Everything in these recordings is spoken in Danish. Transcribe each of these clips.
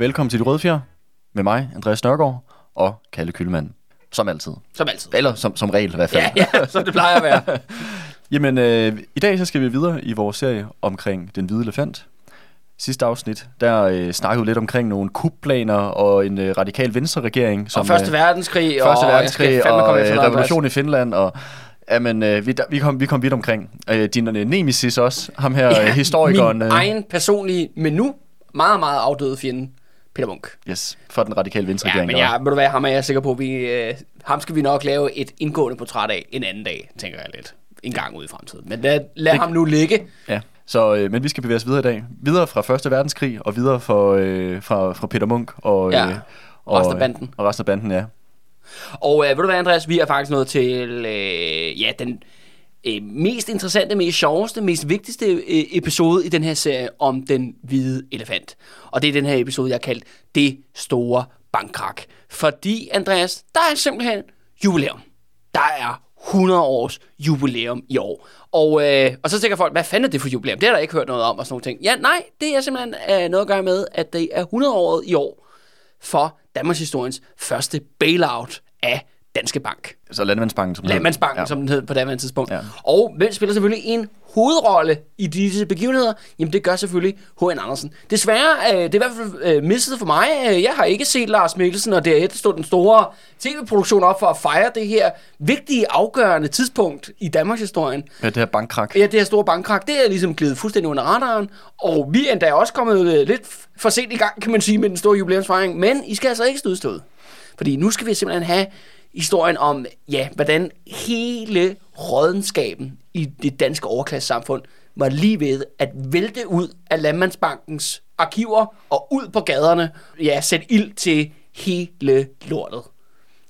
velkommen til De Røde Fjer med mig, Andreas Nørgaard og Kalle Kyllmann. Som altid. Som altid. Eller som, som regel i hvert fald. Ja, ja, som det plejer at være. Jamen, øh, i dag så skal vi videre i vores serie omkring Den Hvide Elefant. Sidste afsnit, der øh, snakkede vi lidt omkring nogle kupplaner og en øh, radikal venstre-regering. Som, og Første Verdenskrig. Første og Verdenskrig og, og øh, revolution i Finland. Og, jamen, øh, vi, vi, kom, vi kom vidt omkring. Øh, din øh, nemesis også, ham her, ja, øh, historikeren. Min øh, egen personlige, men nu meget, meget afdøde fjende. Peter Munk. Yes, for den radikale venstre Ja, men ja, må du være, ham er jeg sikker på, vi, øh, ham skal vi nok lave et indgående portræt af en anden dag, tænker jeg lidt. En gang ud i fremtiden. Men lad, lad det, ham nu ligge. Ja, så, øh, men vi skal bevæge os videre i dag. Videre fra Første Verdenskrig, og videre for, øh, fra, fra Peter Munk og, ja, øh, og resten af banden. Og resten af banden, ja. Og øh, ved du hvad, Andreas, vi er faktisk nået til øh, ja, den øh, mest interessante, mest sjoveste, mest vigtigste øh, episode i den her serie om den hvide elefant. Og det er den her episode, jeg har kaldt Det Store Bankkrak. Fordi, Andreas, der er simpelthen jubilæum. Der er 100 års jubilæum i år. Og, øh, og så tænker folk, hvad fanden er det for jubilæum? Det har der ikke hørt noget om og sådan noget ting. Ja, nej, det er simpelthen øh, noget at gøre med, at det er 100 året i år for Danmarks historiens første bailout af Danske Bank. Så Landmandsbanken, som Landmandsbanken, ja. som den hed på daværende tidspunkt. Ja. Og hvem spiller selvfølgelig en hovedrolle i disse begivenheder? Jamen det gør selvfølgelig H.N. Andersen. Desværre, øh, det er i hvert fald øh, mistet for mig. Øh, jeg har ikke set Lars Mikkelsen, og derefter stod den store tv-produktion op for at fejre det her vigtige, afgørende tidspunkt i Danmarks historien. Ja, det her bankkrak. Ja, det her store bankkrak, det er ligesom glidet fuldstændig under radaren. Og vi er endda også kommet øh, lidt for sent i gang, kan man sige, med den store jubilæumsfejring. Men I skal altså ikke stå udstået. Fordi nu skal vi simpelthen have historien om, ja, hvordan hele rådenskaben i det danske overklassesamfund var lige ved at vælte ud af Landmandsbankens arkiver og ud på gaderne, ja, sætte ild til hele lortet.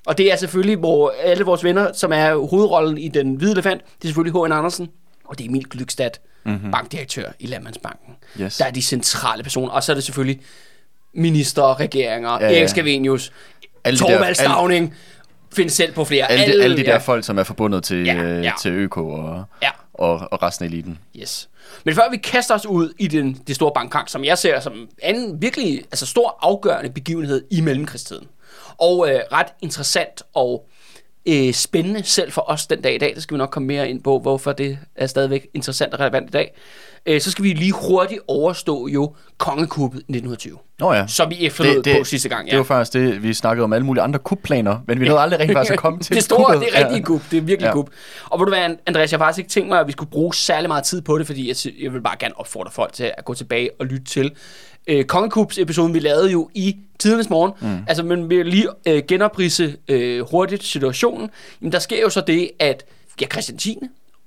Og det er selvfølgelig hvor alle vores venner, som er hovedrollen i Den Hvide Elefant, det er selvfølgelig H.N. Andersen, og det er Emil Glykstad, mm-hmm. bankdirektør i Landmandsbanken. Yes. Der er de centrale personer, og så er det selvfølgelig minister, regeringer, ja, ja. Erik Scavenius, Torvald Stavning, finde selv på flere. Alle, alle, alle de der ja. folk, som er forbundet til, ja, øh, ja. til ØK og, ja. og, og resten af eliten. Yes. Men før vi kaster os ud i den, det store bankkrank, som jeg ser som en virkelig altså stor afgørende begivenhed i mellemkrigstiden, og øh, ret interessant og øh, spændende selv for os den dag i dag, det skal vi nok komme mere ind på, hvorfor det er stadigvæk interessant og relevant i dag, øh, så skal vi lige hurtigt overstå jo kongekuppet 1920. Nå ja. Som vi efterlod det, på sidste gang. Ja. Det var faktisk det, vi snakkede om alle mulige andre kupplaner, men vi nåede aldrig rigtig faktisk at komme til Det store, kuppet. det er rigtig ja. kup, det er virkelig ja. kup. Og vil du være, Andreas, jeg har faktisk ikke tænkt mig, at vi skulle bruge særlig meget tid på det, fordi jeg, jeg vil bare gerne opfordre folk til at gå tilbage og lytte til øh, Kongekups episoden, vi lavede jo i tidernes morgen. Mm. Altså, men vi lige øh, genoprise øh, hurtigt situationen. Jamen, der sker jo så det, at ja, Christian 10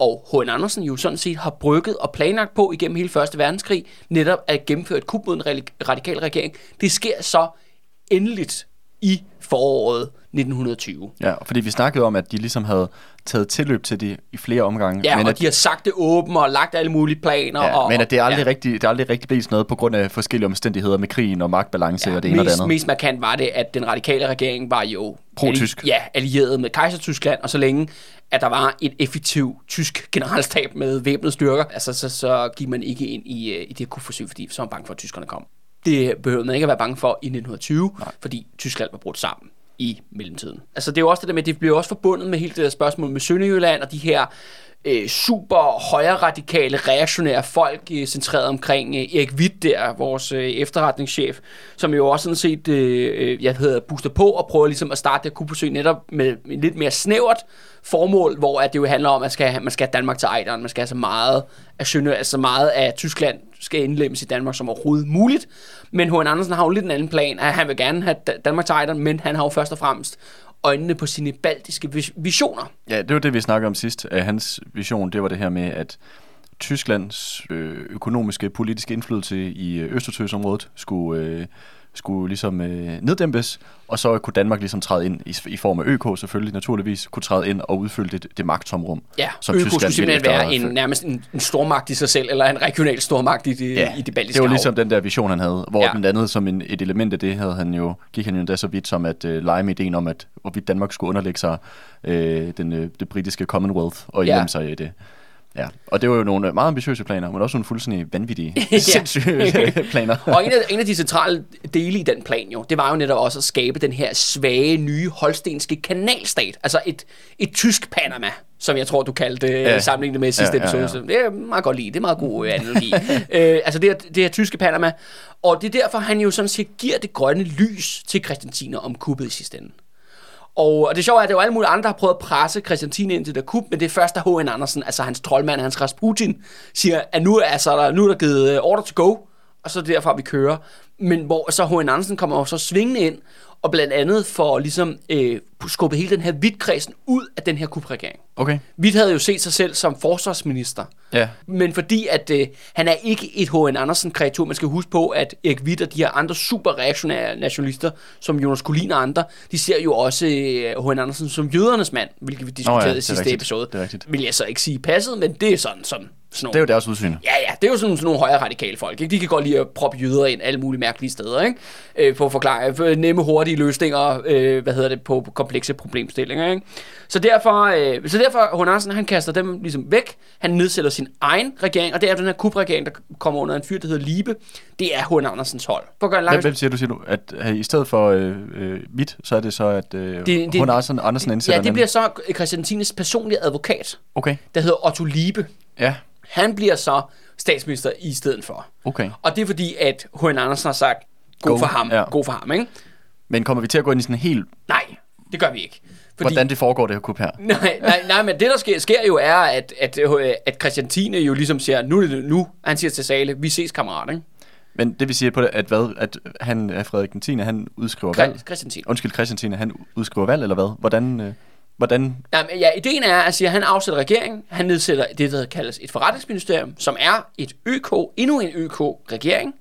og H.N. Andersen jo sådan set har brygget og planlagt på igennem hele Første Verdenskrig, netop at gennemføre et kub mod en radikal regering. Det sker så endeligt i foråret 1920. Ja, fordi vi snakkede om, at de ligesom havde taget tilløb til det i flere omgange. Ja, men og at, de har sagt det åbent og lagt alle mulige planer. Ja, og, men at det er aldrig, ja. rigtig, det er aldrig rigtig blevet noget på grund af forskellige omstændigheder med krigen og magtbalance ja, og det ene mest, og det andet. Mest markant var det, at den radikale regering var jo pro-tysk. ja, allieret med Kejser-Tyskland, og så længe at der var et effektivt tysk generalstab med væbnede styrker, altså så, så gik man ikke ind i, øh, i det forsøg, fordi så var man bange for, at tyskerne kom. Det behøvede man ikke at være bange for i 1920, Nej. fordi Tyskland var brudt sammen i mellemtiden. Altså det er jo også det der med, det bliver også forbundet med hele det der spørgsmål med Sønderjylland og de her øh, super højre radikale, reaktionære folk øh, centreret omkring øh, Erik Witt der, vores øh, efterretningschef, som jo også sådan set, øh, øh jeg hedder, booster på og prøver ligesom at starte det kupforsøg netop med, lidt mere snævert formål, hvor at det jo handler om, at man skal, man skal have Danmark til ejderen, man skal have så meget af Sønder, altså meget af Tyskland skal indlemmes i Danmark som overhovedet muligt. Men H.N. Andersen har jo lidt en anden plan, at han vil gerne have Danmark til ejderen, men han har jo først og fremmest øjnene på sine baltiske visioner. Ja, det var det, vi snakkede om sidst. Hans vision, det var det her med, at Tysklands øh, økonomiske politiske indflydelse i øh, Østersøsområdet skulle, øh, skulle ligesom øh, neddæmpes, og så kunne Danmark ligesom træde ind i, i form af ØK selvfølgelig naturligvis, kunne træde ind og udfylde det, det magttomrum. Ja, som ØK Tyskland skulle simpelthen være en, nærmest en, en stormagt i sig selv, eller en regional stormagt i det, ja, i det baltiske det var ligesom den der vision, han havde, hvor ja. blandt andet som en, et element af det havde han jo, gik han jo endda så vidt som at øh, lege med ideen om, at hvorvidt Danmark skulle underlægge sig øh, den, øh, det britiske Commonwealth og indlemme ja. sig i det. Ja, og det var jo nogle meget ambitiøse planer, men også nogle fuldstændig vanvittige, Ja. sindssyge planer. Og en af, en af de centrale dele i den plan jo, det var jo netop også at skabe den her svage, nye holstenske kanalstat. Altså et, et tysk Panama, som jeg tror, du kaldte ja. Ja. sammenlignet med sidste Ja, ja, episode. ja. Så Det er meget godt lide. Det er meget god øh, analogi. øh, altså det her, det her tyske Panama. Og det er derfor, han jo sådan set giver det grønne lys til Christiansiner om kuppet i sidste ende. Og, og det sjove er, at det er jo alle mulige andre, der har prøvet at presse Christiantine ind til det men det er først, da H.N. Andersen, altså hans troldmand, hans Rasputin, siger, at nu altså, der, nu er der givet øh, order to go, og så er det derfra, vi kører. Men hvor så H.N. Andersen kommer jo så svingende ind, og blandt andet for ligesom øh, skubbe hele den her vidtkredsen ud af den her kubregering. Okay, Hvidt havde jo set sig selv som forsvarsminister, ja. men fordi at øh, han er ikke et H.N. Andersen-kreatur, man skal huske på, at Erik Hvidt og de her andre super reaktionære nationalister, som Jonas Kulin og andre, de ser jo også øh, H.N. Andersen som jødernes mand, hvilket vi diskuterede det er i sidste rigtigt. episode. Det er rigtigt. Vil jeg så ikke sige passet, men det er sådan, sådan, sådan Det er nogle. jo deres udsyn. Ja, ja, det er jo sådan, sådan nogle højere radikale folk. Ikke? De kan godt lide at proppe jøder ind alle mulige mærkelige steder, ikke? Øh, for at forklare for nemme, hurtige løsninger øh, hvad hedder det, på komplekse problemstillinger. Ikke? Så derfor, øh, så derfor H. Andersen, han kaster dem ligesom væk. Han nedsætter sin egen regering, og det er den her kupregering, der kommer under en fyr, der hedder Libe. Det er H. Andersens hold. For at gøre en lang Hvem, siger du, siger du, at øh, i stedet for øh, øh, mit, så er det så, at øh, Det- hun Andersen, Andersen ansætter Ja, det bliver så Christiantines personlige advokat, Okay, der hedder Otto Liebe. ja, Han bliver så statsminister i stedet for. okay. Og det er fordi, at H. Andersen har sagt, god Go, for ham, ja. god for ham, ikke? Men kommer vi til at gå ind i sådan en helt, Nej, det gør vi ikke. Fordi, hvordan det foregår, det her kup her? nej, nej, nej, men det der sker, sker jo er, at, at, øh, at Christiantine jo ligesom siger, nu er det nu, han siger til Sale, vi ses kammerat, ikke? Men det vil sige, på det, at, hvad, at han, at Frederik den 10. han udskriver valg? Chri- Christiantine. Undskyld, Christian 10. han udskriver valg, eller hvad? Hvordan, øh, hvordan Nej, men ja, ideen er, at siger, at han afsætter regeringen, han nedsætter det, der kaldes et forretningsministerium, som er et ØK, endnu en ØK-regering,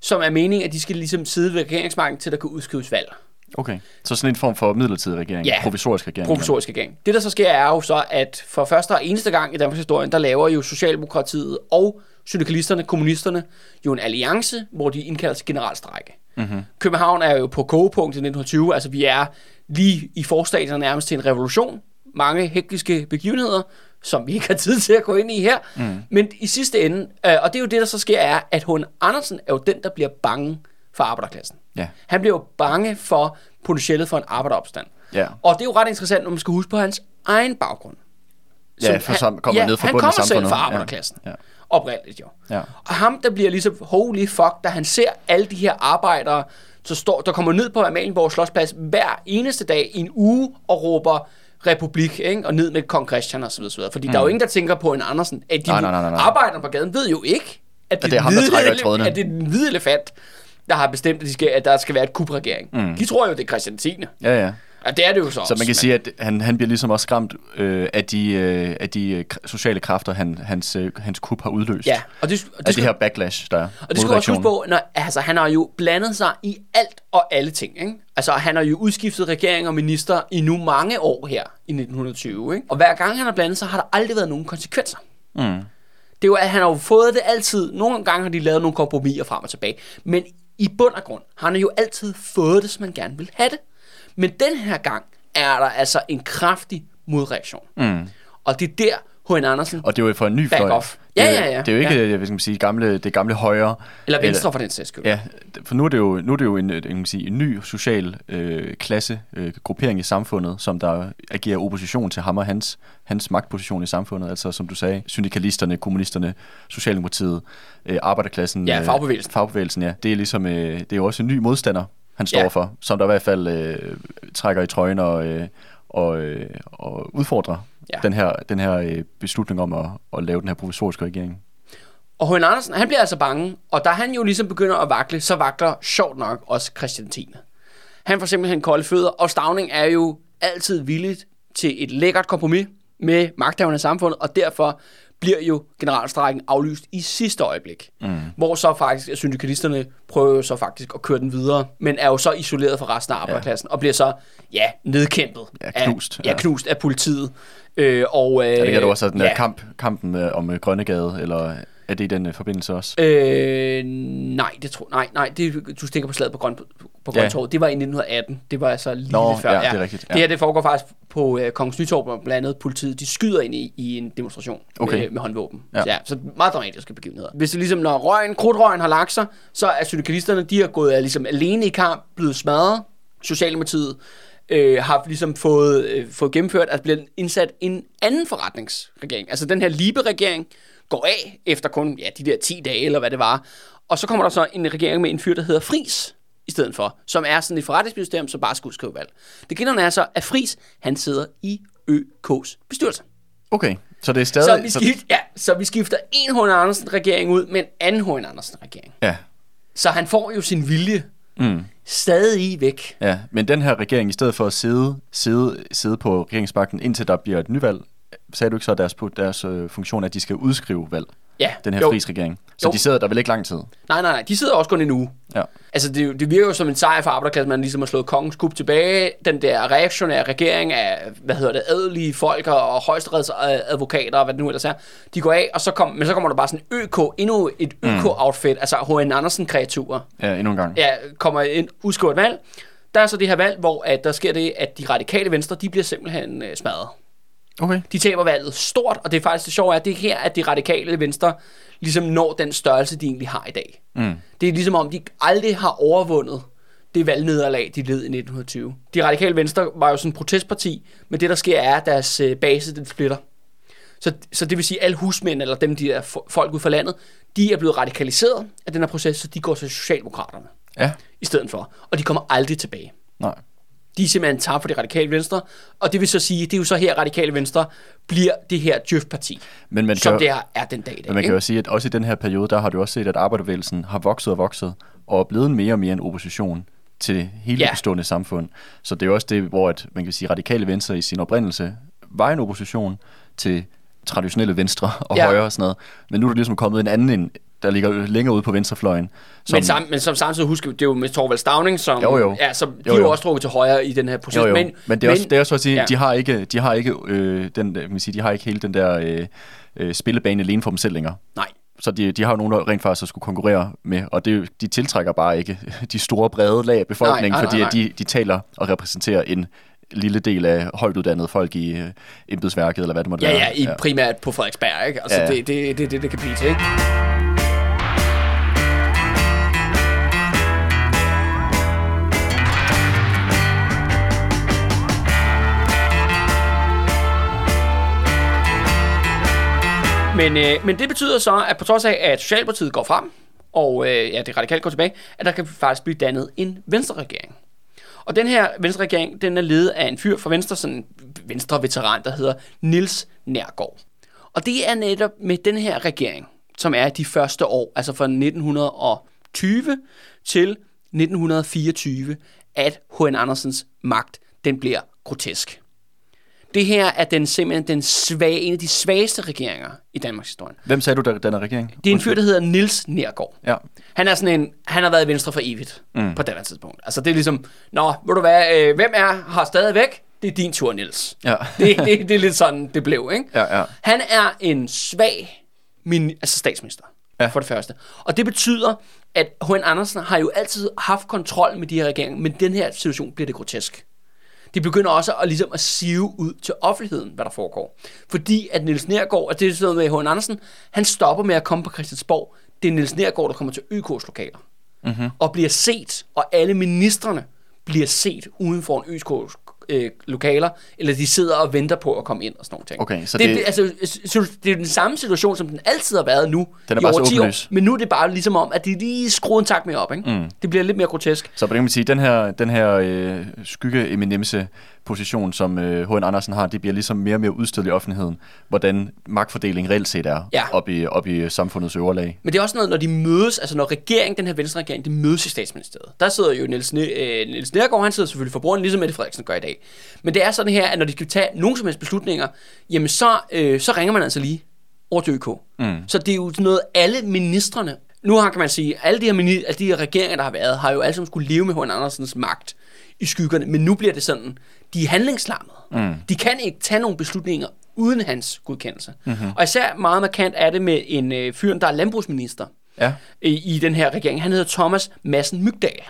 som er meningen, at de skal ligesom sidde ved regeringsmagten, til der kan udskrives valg. Okay. Så sådan en form for midlertidig regering? Ja. Provisorisk regering? provisorisk regering. Det, der så sker, er jo så, at for første og eneste gang i Danmarks historie, der laver jo Socialdemokratiet og syndikalisterne, kommunisterne, jo en alliance, hvor de indkalder til generalstrække. Mm-hmm. København er jo på kogepunkt i 1920, altså vi er lige i forstadiet nærmest til en revolution. Mange hektiske begivenheder, som vi ikke har tid til at gå ind i her. Mm. Men i sidste ende, øh, og det er jo det, der så sker, er, at H. Andersen er jo den, der bliver bange for arbejderklassen. Ja. Han bliver jo bange for potentialet for en arbejderopstand. Ja. Og det er jo ret interessant, når man skal huske på hans egen baggrund. Ja, for så kommer ned fra han bunden af kommer selv samfundet. fra Ja. arbejderklassen. Ja. Oprindeligt jo. Ja. Og ham, der bliver ligesom holy fuck, da han ser alle de her arbejdere, så står, der kommer ned på Amalienborg Slottsplads hver eneste dag i en uge og råber republik, ikke? og ned med kong Christian og så videre, så videre. Fordi mm. der er jo ingen, der tænker på en Andersen. At de Nej, nej, nej, nej, arbejderne på gaden ved jo ikke, at det, det er ham, der trækker i ele- trådene. at det er den hvide elefant, der har bestemt, at, de skal, at der skal være et kupregering. Mm. De tror jo, det er Christian 10. Ja, ja. Og det er det jo så Så også, man kan men- sige, at han, han bliver ligesom også skræmt øh, af de, øh, af de øh, sociale kræfter, han, hans, øh, hans kup har udløst. Ja, og det, og af det, det her backlash, der er. Og det skal også huske på, når, altså, han har jo blandet sig i alt og alle ting. Ikke? Altså, han har jo udskiftet regering og minister i nu mange år her i 1920. Ikke? Og hver gang han har blandet sig, har der aldrig været nogen konsekvenser. Mm. Det er jo, at han har jo fået det altid. Nogle gange har de lavet nogle kompromiser frem og tilbage. Men i bund og grund har han jo altid fået det, som man gerne vil have det. Men den her gang er der altså en kraftig modreaktion. Mm. Og det er der, H.N. Andersen, Og det er jo for en ny fløj. off. Ja, det, er- ja, ja. Det er jo ikke, Ja. ja. hvad skal man sige, gamle, det gamle højre. eller Venstre for den sags skyld. Ja, for nu er det jo, nu er det jo en, en, kan man sige, en ny social øh, klasse, øh, gruppering i samfundet, som der agerer opposition til ham og hans, hans magtposition i samfundet. Altså som du sagde, syndikalisterne, kommunisterne, Socialdemokratiet, øh, arbejderklassen. Ja, øh, fagbevægelsen. Fagbevægelsen, ja. Det er ligesom, øh, det er jo også en ny modstander, han står ja. for, som der i hvert fald øh, trækker i trøjen og, øh, og, øh, og udfordrer Ja. den her, den her øh, beslutning om at, at lave den her provisoriske regering. Og H.N. Andersen, han bliver altså bange, og da han jo ligesom begynder at vakle, så vakler sjovt nok også Christian 10. Han får simpelthen kolde fødder, og Stavning er jo altid villig til et lækkert kompromis med magthaverne i samfundet, og derfor bliver jo generalstrækken aflyst i sidste øjeblik. Mm. Hvor så faktisk syndikalisterne prøver så faktisk at køre den videre, men er jo så isoleret fra resten af arbejderklassen, ja. og bliver så, ja, nedkæmpet. Ja, knust, Af, ja. knust af politiet. Øh, og, øh, Ja, det kan du også have den ja. der kamp, kampen øh, om øh, Grønnegade, eller Er det i den øh, forbindelse også? Øh, nej, det tror nej, nej, det, du tænker på slaget på Grøn, på Ja. Grøntorvet. Det var i 1918. Det var altså lige Nå, lidt før. ja, det er rigtigt, ja. Det her, det foregår faktisk på øh, Kongens Nytorv, hvor blandt andet politiet, de skyder ind i, i en demonstration Okay. med, med håndvåben. Ja. Så, ja, så meget dramatiske begivenheder. Hvis det ligesom, når røgen, krudtrøgen har lagt sig, så er syndikalisterne, de har gået øh, ligesom alene i kamp, blevet smadret. Socialdemokratiet øh, har ligesom fået, øh, fået gennemført, at bliver indsat en anden forretningsregering. Altså den her Libe-regering går af efter kun ja, de der 10 dage, eller hvad det var. Og så kommer der så en regering med en fyr, der hedder Fris i stedet for, som er sådan et forretningsministerium, som bare skal udskrive valg. Det gælder er så, at Fris, han sidder i ØK's bestyrelse. Okay, så det er stadig... Så vi, skift, ja, så vi skifter en H.N. Andersen-regering ud med en anden H.N. Andersen-regering. Ja, Så han får jo sin vilje mm, stadig væk. ja, men den her regering, i stedet for at sidde, sidde, sidde på regeringsmagten, indtil der bliver et nyvalg, sagde du ikke så, at deres, deres øh, funktion er, at de skal udskrive valg, Ja, den her jo. frisregering? Så Jo. de sidder der vel ikke lang tid? Nej, nej, nej, de sidder også kun en uge. Ja. Altså, det, det virker jo som en sejr for arbejderklassen, man ligesom har slået kongens kup tilbage. Den der reaktionære regering af, hvad hedder det, adelige folk og højesteretsadvokater og hvad det nu ellers er, de går af, og så kom, men så kommer der bare sådan en ØK, endnu et ØK-outfit, altså H.N. Andersen-kreaturer. Ja, endnu en gang. Ja, kommer ind, udskriver et valg. Der er så det her valg, hvor at der sker det, at de radikale venstre, de bliver simpelthen øh, smadret. Okay. De taber valget stort, og det er faktisk det sjove er, at det er her, at de radikale venstre ligesom når den størrelse, de egentlig har i dag. Mm. Det er ligesom om, de aldrig har overvundet det valgnederlag, de led i 1920. De radikale venstre var jo sådan et protestparti, men det der sker er, at deres øh, base den splitter. Så, så det vil sige, at alle husmænd, eller dem, de er fo- folk ud fra landet, de er blevet radikaliseret af den her proces, så de går til Socialdemokraterne Ja, i stedet for. Og de kommer aldrig tilbage. nej. De er simpelthen tabt for det radikale venstre, og det vil så sige, det er jo så her, radikale venstre bliver det her djøf-parti, Men man som kan, det er den dag i dag. men man kan ikke? jo sige, at også i den her periode, der har du også set, at arbejderbevægelsen har vokset og vokset, og er blevet mere og mere en opposition til hele Ja. det bestående samfund. Så det er jo også det, hvor at, man kan sige, radikale venstre i sin oprindelse var en opposition til traditionelle venstre og Ja. højre og sådan noget. Men nu er der ligesom kommet en anden, der ligger længere ude på venstrefløjen. Som, Men, sam, men som samtidig husker det er jo med Torvald Stavning, som, Jo, jo. Ja, som de Jo, er jo jo. også trukket til højre i den her proces. jo, jo. Men, men det er også, det er også at sige, ja. ja. de har ikke, de har ikke, øh, den, man sige, de har ikke hele den der øh, øh, spillebane alene for dem selv længere. Nej. Så de, de har jo nogen, der rent faktisk skulle konkurrere med, og det, jo- de tiltrækker bare ikke de store, brede lag af befolkningen, Nej, nej, fordi nej, at de, de taler og repræsenterer en lille del af højt uddannede folk i øh, embedsværket, eller hvad det måtte Ja, være. ja, i, primært på Frederiksberg, ikke? Altså, Ja, ja. det, det, det, det, det kan blive til, ikke? Men, øh, men det betyder så, at på trods af, at Socialdemokratiet går frem, og øh, ja, det radikalt går tilbage, at der kan faktisk blive dannet en venstreregering. Og den her venstreregering, den er ledet af en fyr fra Venstre, sådan en venstre-veteran, der hedder Nils Nærgaard. Og det er netop med den her regering, som er de første år, altså fra 1920 til 1924, at H.N. Andersens magt, den bliver grotesk. Det her er den simpelthen den svage, en af de svageste regeringer i Danmarks historie. Hvem sagde du, der den er regering? Det er en fyr, der hedder Nils Nergård. Ja. Han er sådan en, han har været i Venstre for evigt mm. på det tidspunkt. Altså det er ligesom, nå, ved du hvad, øh, hvem er har stadigvæk? Det er din tur, Nils. Ja. det, det, det er lidt sådan, det blev, ikke? Ja, ja. Han er en svag min, altså statsminister. Ja. for det første. Og det betyder, at H.N. Andersen har jo altid haft kontrol med de her regeringer, men den her situation bliver det grotesk. De begynder også at, ligesom at sive ud til offentligheden, hvad der foregår. Fordi at Niels Nergård, og det er sådan noget med H.N. Andersen, han stopper med at komme på Christiansborg. Det er Niels Nergård, der kommer til ØK's lokaler. Mm-hmm. Og bliver set, og alle ministerne bliver set uden for en øh, lokaler, eller de sidder og venter på at komme ind og sådan nogle ting. Okay, så det, det- det, altså, det er den samme situation, som den altid har været nu Den er i bare så over 10 år. Men nu er det bare ligesom om, at de lige skruer en takt mere op. Ikke? Mm. Det bliver lidt mere grotesk. Så på den kan man sige, den her, den her øh, skygge position, som øh, H.N. Andersen har, det bliver ligesom mere og mere udstillet i offentligheden, hvordan magtfordeling reelt set er Ja. op, i, op i samfundets øvre lag. Men det er også noget, når de mødes, altså når regeringen, den her venstre regering, de mødes i statsministeriet. Der sidder jo Niels, Ne- øh, Niels Nergård, han sidder selvfølgelig for bordenden, ligesom Mette Frederiksen gør i dag. Men det er sådan her, at når de skal tage nogen som helst beslutninger, jamen så, øh, så ringer man altså lige over til ØK. Mm. Så det er jo noget, alle ministerne, nu har kan man sige, alle de her, mini, alle de her regeringer, der har været, har jo alle sammen skulle leve med H.N. Andersens magt i skyggerne, men nu bliver det sådan, de er handlingslammede. Mm. De kan ikke tage nogle beslutninger uden hans godkendelse. Mm-hmm. Og især meget markant er det med en øh, fyr, der er landbrugsminister Ja. i, i den her regering. Han hedder Thomas Madsen Mygdal.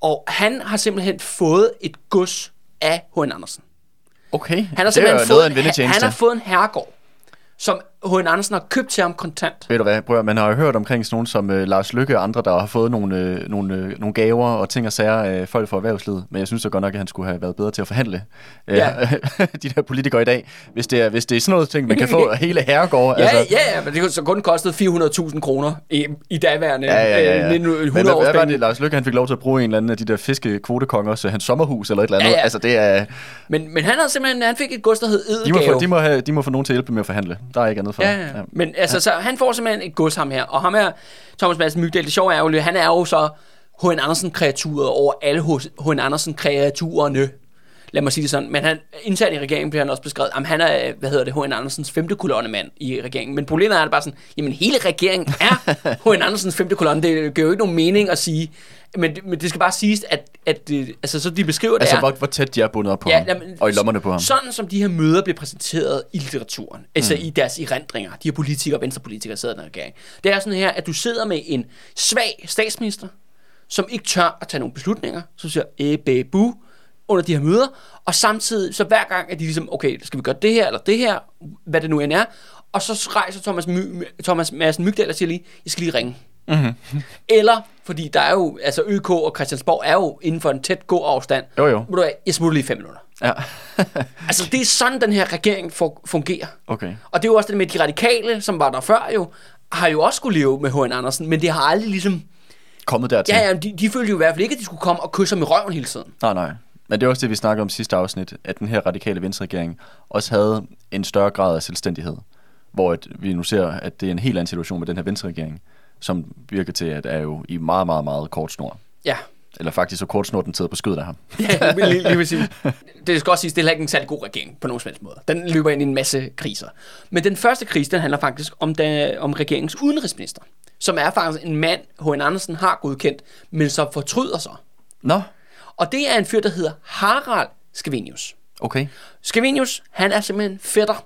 Og han har simpelthen fået et gods af H.N. Andersen. Okay, Han har det er jo fået, noget af en han, han har fået en herregård, som H.N. Andersen har købt til ham kontant. Ved du hvad, prøv, man har jo hørt omkring sådan nogen som øh, Lars Lykke og andre, der har fået nogle, øh, nogle, øh, nogle gaver og ting og sager af folk fra erhvervslivet. Men jeg synes da godt nok, at han skulle have været bedre til at forhandle øh, Ja. de der politikere i dag. Hvis det er, hvis det er sådan noget ting, man kan få hele herregårde. Ja, altså, ja, men det kunne så kun kostet 400.000 kroner i, i daværende Ja, ja, ja, ja. øh, 1900 Men hvad, hvad var det, Lars Lykke, han fik lov til at bruge en eller anden af de der fiskekvotekonger, så hans sommerhus eller et eller andet. Ja, ja. Altså, det er, men, men han havde simpelthen, han fik et gods, der hed de, må få, de, må have, de må få nogen til at hjælpe med at forhandle. Der er ikke andet for. Ja, ja. Men altså, så han får simpelthen et gods ham her. Og ham her, Thomas Madsen Mygdal, det sjove er jo, han er jo så H.N. Andersen-kreaturet over alle H.N. Andersen-kreaturerne. Lad mig sige det sådan. Men han, internt i regeringen bliver han også beskrevet, at han er, hvad hedder det, H.N. Andersens femte kolonnemand i regeringen. Men problemet er bare sådan, jamen hele regeringen er H.N. Andersens femte kolonne. Det giver jo ikke nogen mening at sige. Men, det- men det skal bare siges, at, at det, altså, så de beskriver det Altså, er, hvor, hvor tæt de er bundet op på ham, jamen, og i lommerne på ham. Sådan som de her møder bliver præsenteret i litteraturen, mm. altså i deres erindringer, de her politikere, venstrepolitikere sidder i den regering. Det er sådan her, at du sidder med en svag statsminister, som ikke tør at tage nogle beslutninger, som siger, æbæ, bu, under de her møder, og samtidig, så hver gang, at de ligesom, okay, skal vi gøre det her, eller det her, hvad det nu end er, og så rejser Thomas, My, Thomas Madsen Mygdal og siger lige, jeg skal lige ringe. Mm-hmm. Eller, fordi der er jo, altså ØK og Christiansborg er jo inden for en tæt god afstand. Jo, jo. Ved du hvad, Jeg smutter lige fem minutter. Ja. Altså, det er sådan, den her regering fu- fungerer. okay. Og det er jo også det med de radikale, som var der før jo, har jo også skulle leve med H.N. Andersen, men det har aldrig ligesom... Kommet dertil. Ja, ja, de, de følte jo i hvert fald ikke, at de skulle komme og kysse ham i røven hele tiden. Nej, nej. Men det er også det, vi snakkede om sidste afsnit, at den her radikale venstreregering også havde en større grad af selvstændighed. Hvor at vi nu ser, at det er en helt anden situation med den her venstreregering, som virker til, at er jo i meget, meget, meget kort snor. Ja, Eller faktisk så kort snor, den sidder på skødet af ham. ja lige, lige vil sige. Det skal også siges, det er heller ikke en særlig god regering på nogen som helst måde. Den løber ind i en masse kriser. Men den første krise, den handler faktisk om, da, om regeringens udenrigsminister, som er faktisk en mand, H.N. Andersen har godkendt, men som fortryder sig. Nå, Og det er en fyr, der hedder Harald Skavenius. okay. Skavenius, han er simpelthen fætter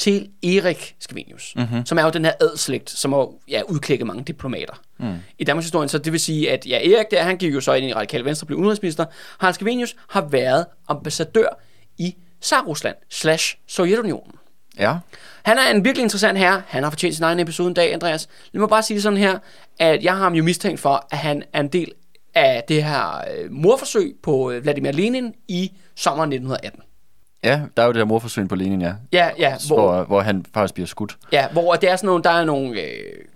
til Erik Skavenius, mm-hmm. som er jo den her adslægt, som har ja, udklækket mange diplomater mm. i Danmarks historie. Så det vil sige, at ja, Erik der, han gik jo så ind i Radikale Venstre og blev udenrigsminister. Harald Skavenius har været ambassadør i Tsar-Rusland slash Sovjetunionen. Ja. Han er en virkelig interessant herre. Han har fortjent sin egen episode en dag, Andreas. Lad mig bare sige det sådan her, at jeg har ham jo mistænkt for, at han er en del af det her øh, morforsøg på øh, Vladimir Lenin i sommeren 1918. Ja, der er jo det her morforsøg på Lenin, ja. Ja, ja, hvor, Hvor, hvor han faktisk bliver skudt. Ja, hvor det er sådan nogle, der er nogle, øh,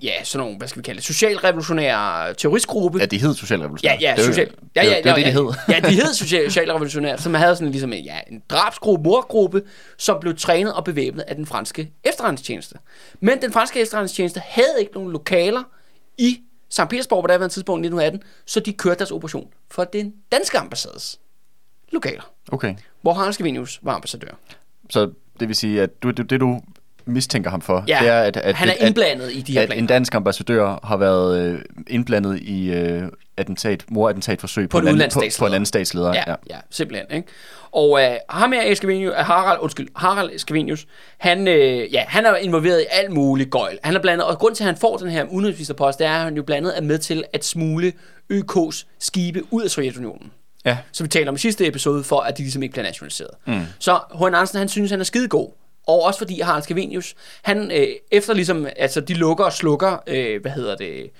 ja, sådan nogle, hvad skal vi kalde det, socialrevolutionære terroristgruppe. Ja, de hed Socialrevolution. Ja, ja, det social, ja, det, ja, det, er jo det, de ja, hed. Ja, de hed social, socialrevolutionære, som havde sådan ligesom en, ja, en drabsgruppe, morgruppe, som blev trænet og bevæbnet af den franske efterretningstjeneste. Men den franske efterretningstjeneste havde ikke nogen lokaler i St. Petersborg på daværende tidspunkt i 1918, så de kørte deres operation for den danske ambassades lokaler, Okay. hvor Harald Skavenius var ambassadør. Så det vil sige, at du, det, det du mistænker ham for, Ja, det er, at, at, han er at, indblandet i de her at planer. en dansk ambassadør har været øh, indblandet i øh, attentat, morattentatforsøg På en en anden, på, på en anden statsleder. Ja, ja. ja simpelthen. Ikke? Og øh, ham her, Skavenius, øh, Harald, undskyld, Harald Skavenius, han, øh, ja, han er involveret i alt muligt gøjl. Han er blandet, og grund til, at han får den her udenrigsministerpost, det er, at han jo blandet er med til at smule ØK's skibe ud af Sovjetunionen. Ja. Som vi talte om i sidste episode, for at de ligesom ikke bliver nationaliseret. Mm. Så H.N. Andersen, han synes, han er skidegod. Og også fordi Harald Skavenius, han øh, efter ligesom, altså de lukker og slukker, øh, hvad hedder det,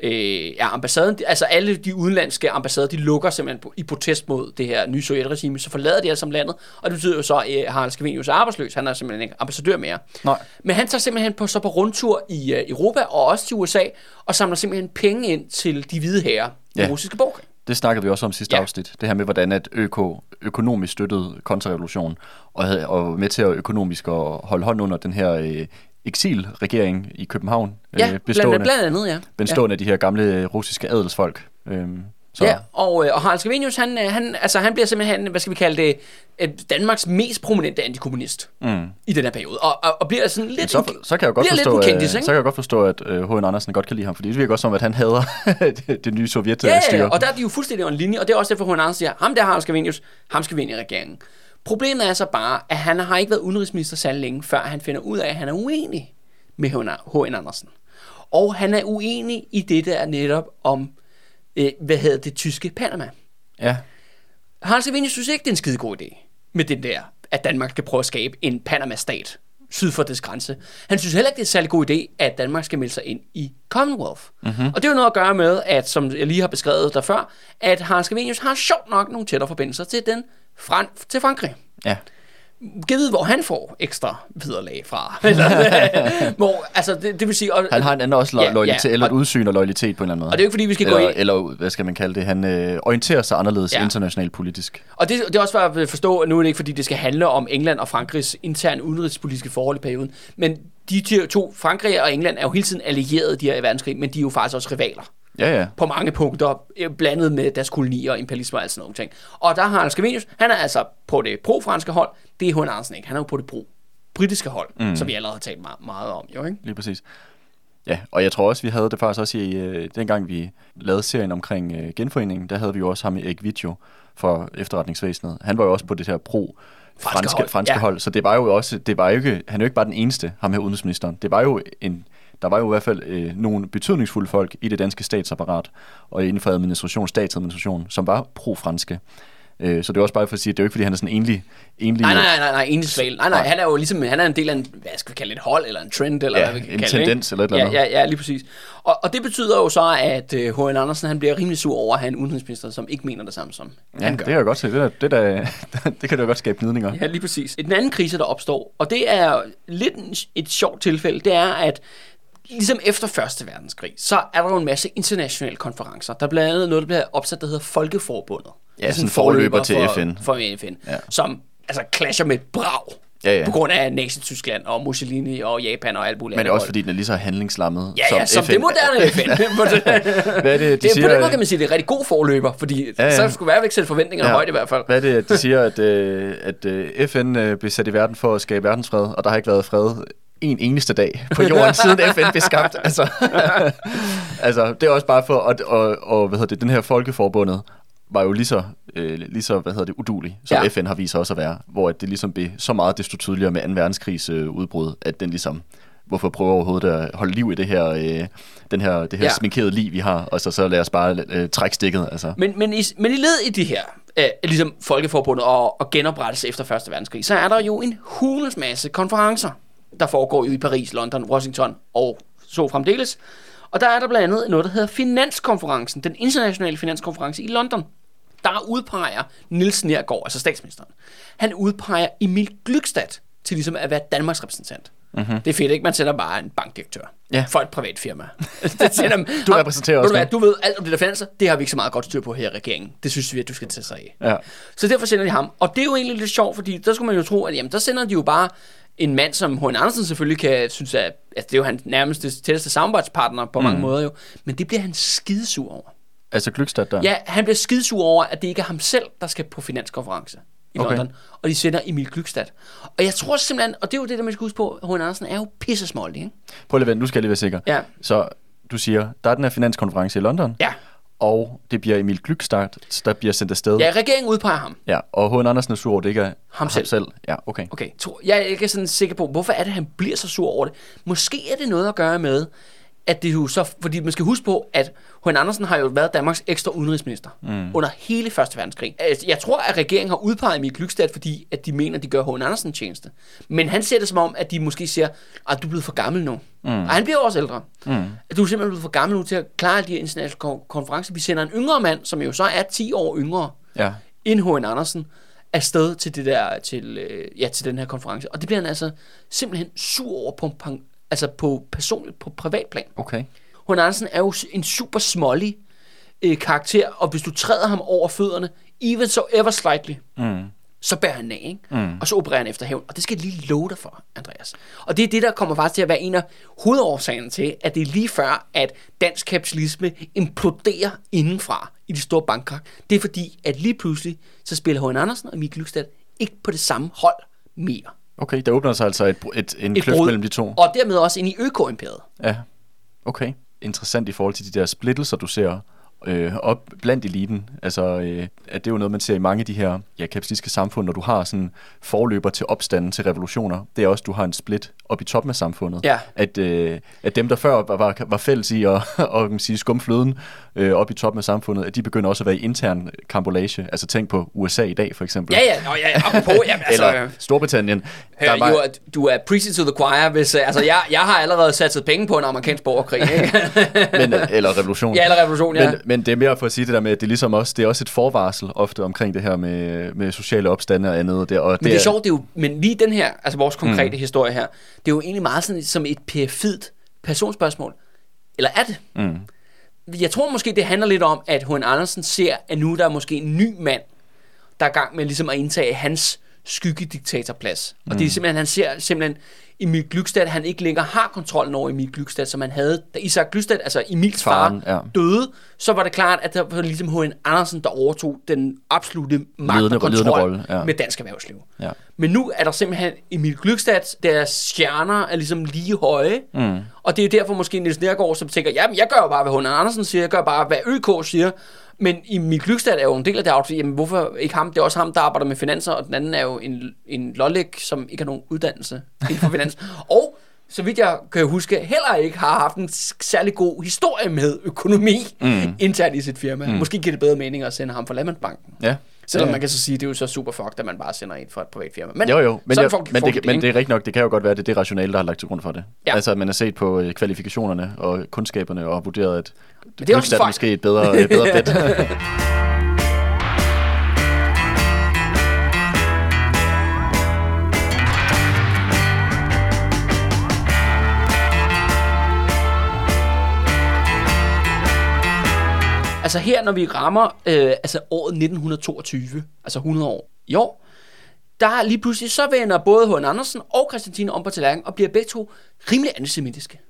øh, ja, ambassaden, altså alle de udenlandske ambassader, de lukker simpelthen i protest mod det her nye sovjetregime, så forlader de alle sammen landet, og det betyder jo så, at øh, Harald Skavenius er arbejdsløs, han er simpelthen ikke ambassadør mere. Nej. Men han tager simpelthen på, så på rundtur i øh, Europa og også til USA, og samler simpelthen penge ind til de hvide herrer Ja. den russiske borgerkrig. Det snakkede vi også om sidste Ja. ja. afsnit. Det her med, hvordan at ØK økonomisk støttede kontrarevolution, og, havde, og var med til at økonomisk at holde hånd under den her øh, eksilregering i København, Ja, øh, bestående, blandt andet, ja. bestående af de her gamle øh, russiske adelsfolk. Øhm, så, Ja, og, øh, og Harald Skavenius, han, øh, han, altså, han bliver simpelthen, hvad skal vi kalde det, Danmarks mest prominente antikommunist mm. i den her periode. Og, og, og bliver sådan lidt... så, så kan jeg godt forstå, en øh, kendis, så kan jeg godt forstå, at øh, H.N. Andersen godt kan lide ham, fordi det virker også som, at han hader det, det nye sovjetstyre. Ja, ja, og der er de jo fuldstændig en linje, og det er også derfor, hun Andersen siger, ham der Harald Skavenius, ham skal vi ind i regeringen. Problemet er så bare, at han har ikke været udenrigsminister særlig længe, før han finder ud af, at han er uenig med H.N. Andersen. Og han er uenig i det der netop om, øh, hvad hedder det, tyske Panama. Ja. Hans Evenius synes ikke, det er en skide god idé med den der, at Danmark skal prøve at skabe en Panama-stat syd for dets grænse. Han synes heller ikke, det er en særlig god idé, at Danmark skal melde sig ind i Commonwealth. Mm-hmm. Og det er jo noget at gøre med, at som jeg lige har beskrevet der før, at Hans Evenius har sjovt nok nogle tættere forbindelser til, den Fran- til Frankrig. Ja. Givet, hvor han får ekstra vederlag fra. Hvor, altså, det, det vil sige... Og, Han har en anden også lo- Ja, loyalitet, ja, eller et udsyn og loyalitet på en eller anden måde. Og det er jo ikke, fordi vi skal eller, gå ind- Eller, hvad skal man kalde det? Han øh, orienterer sig anderledes Ja. internationalt politisk. Og det, det er også for at forstå, at nu er det ikke, fordi det skal handle om England og Frankrigs interne udenrigspolitiske forhold i perioden, men de to- to, Frankrig og England, er jo hele tiden allierede de her i verdenskrig, men de er jo faktisk også rivaler Ja, ja. på mange punkter, øh, blandet med deres kolonier og imperialisme og alt sådan nogle ting. Og der har Hans Scavenius, han er altså på det pro-franske hold, det er H.N. Andersen ikke. Han er jo på det pro-britiske hold, mm. som vi allerede har talt meget, meget om, jo ikke? Lige præcis. Ja, og jeg tror også, vi havde det faktisk også i, øh, dengang vi lavede serien omkring øh, genforeningen, der havde vi jo også ham i Erik Video for efterretningsvæsenet. Han var jo også på det her pro Franske franske, hold, franske ja. hold, så det var jo også, det var jo ikke, han er jo ikke bare den eneste, ham her udenrigsministeren. Det var jo en, der var jo i hvert fald øh, nogle betydningsfulde folk i det danske statsapparat, og inden for administration, statsadministration, som var pro-franske. Øh, så det er også bare for at sige, at det er jo ikke, fordi han er sådan en enlig... enlig Nej, nej, nej, nej, enig sval. Nej, nej, han er jo ligesom, han er en del af en, hvad skal vi kalde det, et hold, eller en trend, eller Ja, hvad vi kan en kalde det, tendens ikke? eller et eller ja, andet. Ja, ja, lige præcis. Og, og det betyder jo så, at H.N. Andersen, han bliver rimelig sur over at have en udenrigsminister, som ikke mener det samme som Ja, han det gør. kan jeg godt se. Det, der, det, der, det kan da godt skabe gnidninger. Ja, lige præcis. Den anden krise, der opstår, og det er lidt en- et sjovt tilfælde, det er, at ligesom efter Første Verdenskrig, så er der jo en masse internationale konferencer. Der er blandt andet noget, der bliver opsat, der hedder Folkeforbundet. Det er sådan en forløber til for, FN. For FN, ja. Ja. som altså clasher med brag. Ja, ja. På grund af Nazi-Tyskland og Mussolini og Japan og alt muligt Men det er også fordi, den er lige så handlingslammet Ja, ja, som, FN. det moderne FN. Hvad er det, de det, er, siger? på den måde kan man sige, det er en rigtig god forløber, fordi ja, Ja, ja. ja. så skulle være væk sætte forventningerne ja. højt i hvert fald. Hvad er det, de siger, at, øh, at øh, FN øh, blev sat i verden for at skabe verdensfred, og der har ikke været fred en eneste dag på jorden, siden FN blev skabt. Altså, altså, det er også bare for, at og, og, hvad hedder det, den her folkeforbundet var jo lige så, øh, lige så hvad hedder det, udulig, som Ja. FN har vist sig også at være, hvor det ligesom blev så meget desto tydeligere med 2. verdenskrigs øh, udbrud, at den ligesom, hvorfor prøver overhovedet at holde liv i det her, øh, den her, det her Ja. sminkerede liv, vi har, og så, så lad os bare øh, trække stikket. Altså. Men, men, i, men i led i det her, øh, ligesom Folkeforbundet og, og genoprettelse efter Første Verdenskrig, så er der jo en hulens masse konferencer, der foregår jo i Paris, London, Washington og så fremdeles. Og der er der blandt andet noget, der hedder Finanskonferencen, den internationale finanskonference i London. Der udpeger Niels Nergård, altså statsministeren, han udpeger Emil Glykstad til ligesom at være Danmarks repræsentant. Mm-hmm. Det er fedt, ikke? Man sender bare en bankdirektør. Ja. for et privat firma. det sender, Du repræsenterer også du, du ved alt om det der finanser, det har vi ikke så meget godt styr på her i regeringen. Det synes vi, at du skal tage sig af. Ja. Så derfor sender de ham. Og det er jo egentlig lidt sjovt, fordi der skulle man jo tro, at jamen, der sender de jo bare en mand, som H.N. Andersen selvfølgelig kan synes, at altså, det er jo hans nærmeste, tætteste samarbejdspartner på mm. mange måder jo. Men det bliver han skidesur over. Altså Glykstad der. Ja, han bliver skidesur over, at det ikke er ham selv, der skal på finanskonference i Okay. London. Og de sender Emil Glykstad. Og jeg tror simpelthen, og det er jo det, der man skal huske på, H.N. Andersen er jo pissesmålig, ikke? Prøv lige at vente, nu skal jeg lige være sikker. Ja. Så du siger, der er den her finanskonference i London, Ja. Og det bliver Emil Glykstad, der bliver sendt afsted. Ja, regeringen udpeger ham. ja og H.N. Andersen er sur over, det ikke er Ham selv. selv. Ja, okay. Okay, jeg er ikke sådan sikker på, hvorfor er det, han bliver så sur over det. Måske er det noget at gøre med, at det jo så, fordi man skal huske på, at H.N. Andersen har jo været Danmarks ekstra udenrigsminister mm. under hele Første Verdenskrig. Altså, Jeg tror, at regeringen har udpeget Emil Glykstad, fordi at de mener, at de gør H.N. Andersen en tjeneste. Men han ser det som om, at de måske siger, at du er blevet for gammel nu. Mm. Og han bliver også ældre. Mm. At du er simpelthen blevet for gammel nu til at klare de her internationale kon- konferencer. Vi sender en yngre mand, som jo så er 10 år yngre, Ja. end H.N. Andersen afsted til, det der, til, øh, ja, til den her konference. Og det bliver han altså simpelthen sur over på, på, altså på personligt, på privatplan. Okay. H.N. Andersen er jo en super smålig øh, karakter, og hvis du træder ham over fødderne, even so ever slightly, mm. så bærer han af, ikke? Mm. og så opererer han efter hævn. Og det skal jeg lige love dig for, Andreas. Og det er det, der kommer faktisk til at være en af hovedårsagerne til, at det er lige før, at dansk kapitalisme imploderer indenfra i de store bankkrak. Det er fordi, at lige pludselig, så spiller H.N. Andersen og Mikkel Glykstad ikke på det samme hold mere. Okay, der åbner sig altså et, et, en Et kløft brud. mellem de to. Og dermed også ind i øko-imperiet. Ja. Okay. Interessant i forhold til de der splittelser, du ser øh, op blandt eliten. Altså, øh, at det er jo noget, man ser i mange af de her ja, kapitalistiske samfund, når du har sådan forløber til opstanden, til revolutioner. Det er også, du har en split op i toppen af samfundet. Ja. At, øh, at dem, der før var, var, var fælles i at og, man sige, skumfløden øh, op i toppen af samfundet, at de begynder også at være i intern kambolage. Altså tænk på USA i dag, for eksempel. Ja, ja, Nå, ja, apropos, jamen, altså, Eller Storbritannien. Hør, Der er bare- du, er, du er preaching to the choir, hvis, øh, altså, jeg, jeg har allerede sat penge på en amerikansk borgerkrig, ikke? men, eller revolution. ja, eller revolution, ja. Men, men det er mere for at sige det der med, at det er ligesom også, det er også et forvarsel ofte omkring det her med, med sociale opstande og andet. Det, og Men det er sjovt, det er jo, men lige den her, altså vores konkrete mm. historie her, det er jo egentlig meget sådan som et perfidt personspørgsmål. Eller er det? Mm. Jeg tror måske, det handler lidt om, at H.N. Andersen ser, at nu der er måske en ny mand, der er i gang med ligesom at indtage hans skyggediktatorplads. Og det er simpelthen, han ser simpelthen Emil Glykstad, han ikke længere har kontrollen over Emil Glykstad, som han havde. Da Isak Glykstad, altså Emils Faren, far, ja. døde, så var det klart, at der var ligesom H.N. Andersen, der overtog den absolute magt Ledende- og kontrol rolle, ja. med dansk erhvervsliv. Ja. Men nu er der simpelthen Emil Glykstad, deres stjerner er ligesom lige høje. Mm. Og det er derfor måske Niels Nergård, som tænker, jamen jeg gør jo bare, hvad H.N. Andersen siger, jeg gør bare, hvad ØK siger. Men Emil Glykstad er jo en del af det outfit. Jamen hvorfor ikke ham? Det er også ham, der arbejder med finanser, og den anden er jo en, en lollik, som ikke har nogen uddannelse inden for finans. og så vidt jeg kan huske, heller ikke har haft en særlig god historie med økonomi mm. internt i sit firma. Mm. Måske giver det bedre mening at sende ham fra Landmandsbanken. Ja. Selvom ja. man kan så sige, at det er jo så super fucked, at man bare sender en fra et privat firma. Men Jo, jo, men, jeg, folk- men, folk det, men ikke? det er rigtigt nok, det kan jo godt være, at det er det rationale, der har lagt til grund for det. Ja. Altså, at man har set på øh, kvalifikationerne og kundskaberne og vurderet, at det er også fejl. måske er et bedre, et bedre bet. Altså her, når vi rammer øh, altså året 1922, altså 100 år i år, der er lige pludselig, så vender både H.N. Andersen og Christiantine om på tallerkenen og bliver begge to rimelig antisemitiske.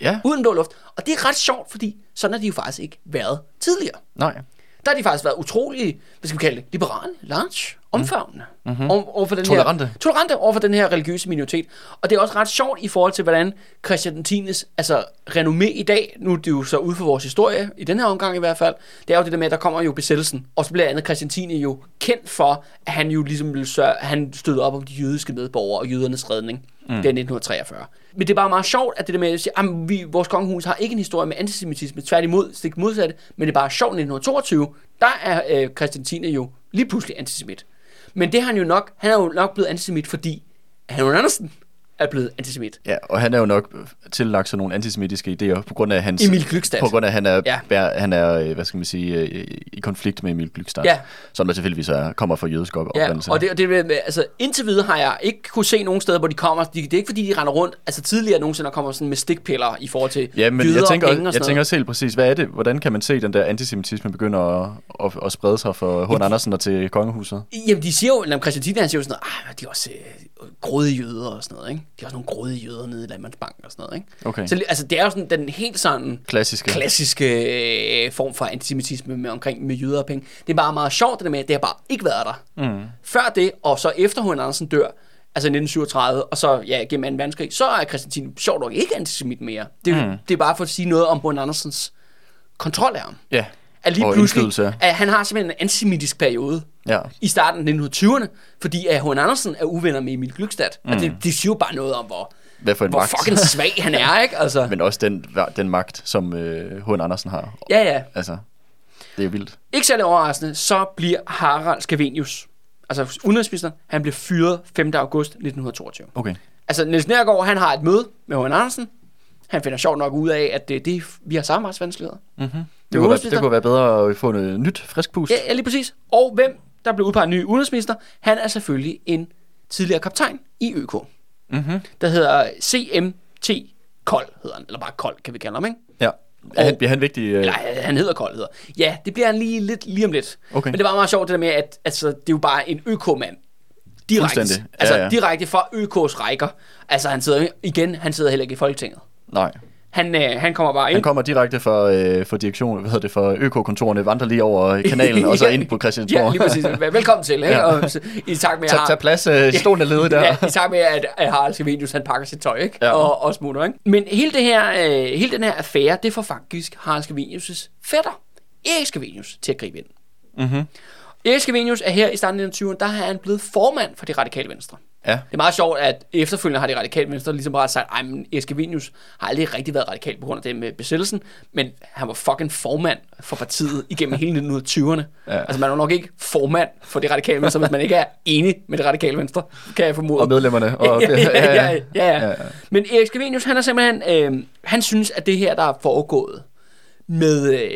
Ja, Uden blå luft. Og det er ret sjovt, fordi sådan har de jo faktisk ikke været tidligere. nej. Der har de faktisk været utrolig, hvad skal vi kalde det, liberale, large, omfavnende. Mm-hmm. Over, over for den Tolerante. Her, tolerante over for den her religiøse minoritet. Og det er også ret sjovt i forhold til, hvordan Christian Tines, altså renommé i dag, nu er det jo så ude for vores historie, i den her omgang i hvert fald, det er jo det der med, at der kommer jo besættelsen. Og så bliver andet Christian Tine jo kendt for, at han jo ligesom ville sørge, han stødte op om de jødiske medborgere og jødernes redning. Mm. Det er 1943. Men det er bare meget sjovt, at det der med at sige, at vi, vores kongehus har ikke en historie med antisemitisme, tværtimod, stik modsatte, men det er bare sjovt, 1922, der er øh, Christian Tine jo lige pludselig antisemit. Men det har han jo nok, han er jo nok blevet antisemit, fordi han er jo Andersen er blevet antisemit. Ja, og han er jo nok tillagt sådan nogle antisemitiske idéer på grund af hans... Emil Glykstad. På grund af, at han er, Ja. ja. han er øh, hvad skal man sige, øh, i konflikt med Emil Glykstad. Ja. Som der selvfølgelig er, kommer fra jødisk op- Ja, oprindelse. og det, og det, med- altså indtil videre har jeg ikke kunne se nogen steder, hvor de kommer. De, det er ikke fordi, de render rundt. Altså tidligere nogensinde kommer sådan med stikpiller i forhold til Ja, men jøder jeg tænker, og penge og også, jeg sådan tænker også helt præcis, hvad er det? Hvordan kan man se den der antisemitisme begynder at, at, at sprede sig fra H. Andersen og til kongehuset? Jamen, de siger jo, når Christian Tine, han siger jo sådan noget, ah, de er også øh, grådige jøder og sådan noget, ikke? De er også nogle grådige jøder nede i Landmandsbanken og sådan noget, ikke? Okay. Så altså, det er jo sådan den helt sådan Klassiske. klassiske øh, form for antisemitisme med, omkring med jøder og penge. Det er bare meget sjovt, det der med, at det har bare ikke været der. Mm. Før det, og så efter H.N. Andersen dør, altså i 1937, og så ja, gennem 2. verdenskrig, så er Christian sjovt nok ikke antisemit mere. Det, mm. det er bare for at sige noget om H.N. Andersens kontrol af ham. Ja. At lige Og pludselig, at han har simpelthen en antisemitisk periode Ja. i starten af 1920'erne, fordi at H.N. Andersen er uvenner med Emil Glykstad. Mm. Og det, det siger jo bare noget om, hvor, Hvad for en hvor magt. fucking svag han er, ikke? Altså, Men også den, den magt, som øh. Andersen har. ja, ja. Altså, det er vildt. Ikke særlig overraskende, så bliver Harald Scavenius, altså udenrigsministeren, han bliver fyret 5. august 1922. Okay. Altså Niels Nergård, han har et møde med H.N. Andersen. Han finder sjovt nok ud af, at det, det vi har samarbejdsvanskeligheder. Mm-hmm. Det, kunne være, det kunne være bedre at få noget nyt, frisk pust. Ja, ja, lige præcis. Og hvem der blev udpeget ny udenrigsminister, han er selvfølgelig en tidligere kaptajn i ØK. Mm-hmm. Der hedder CMT Kold, hedder han. Eller bare Kold, kan vi kalde ham, ikke? Ja. Er han, bliver han vigtig? Øh, Eller han hedder Kold, hedder. Ja, det bliver han lige, lidt, lige om lidt. Okay. Men det var meget sjovt det der med, at altså, det er jo bare en ØK-mand. Direkte. Fuldstændig. Ja, Altså ja. direkte fra ØK's rækker. Altså han sidder igen, han sidder heller ikke i Folketinget. Nej. Han, øh, han kommer bare ind. Han kommer direkte fra, øh, fra direktion, hvad hedder det, fra økokontorene, vandrer lige over kanalen, og så ind på Christiansborg. Ja, lige præcis. Velkommen til. Ikke? Ja. Og, så- I takt med, at tag, har- tag plads, øh, stolen er ledet der. Ja, i takt med, at, at Harald Scavenius, han pakker sit tøj, ikke? Ja. Og, og smutter, ikke? Men hele, det her, øh, hele den her affære, det får faktisk Harald Scavenius' fætter, Erik Scavenius til at gribe ind. Mm-hmm. Erik Scavenius er her i starten af 20'erne, der er han blevet formand for det radikale venstre. Ja. Det er meget sjovt, at efterfølgende har det radikale venstre ligesom bare sagt, at Erik Scavenius har aldrig rigtig været radikal på grund af det med besættelsen, men han var fucking formand for partiet igennem hele 1920'erne. Ja. Altså man er nok ikke formand for det radikale venstre, hvis man ikke er enig med det radikale venstre, kan jeg formode. Og medlemmerne. Og, ja, ja, ja, ja, ja, ja. Men Erik han er simpelthen, øh, han synes, at det her, der er foregået med, øh,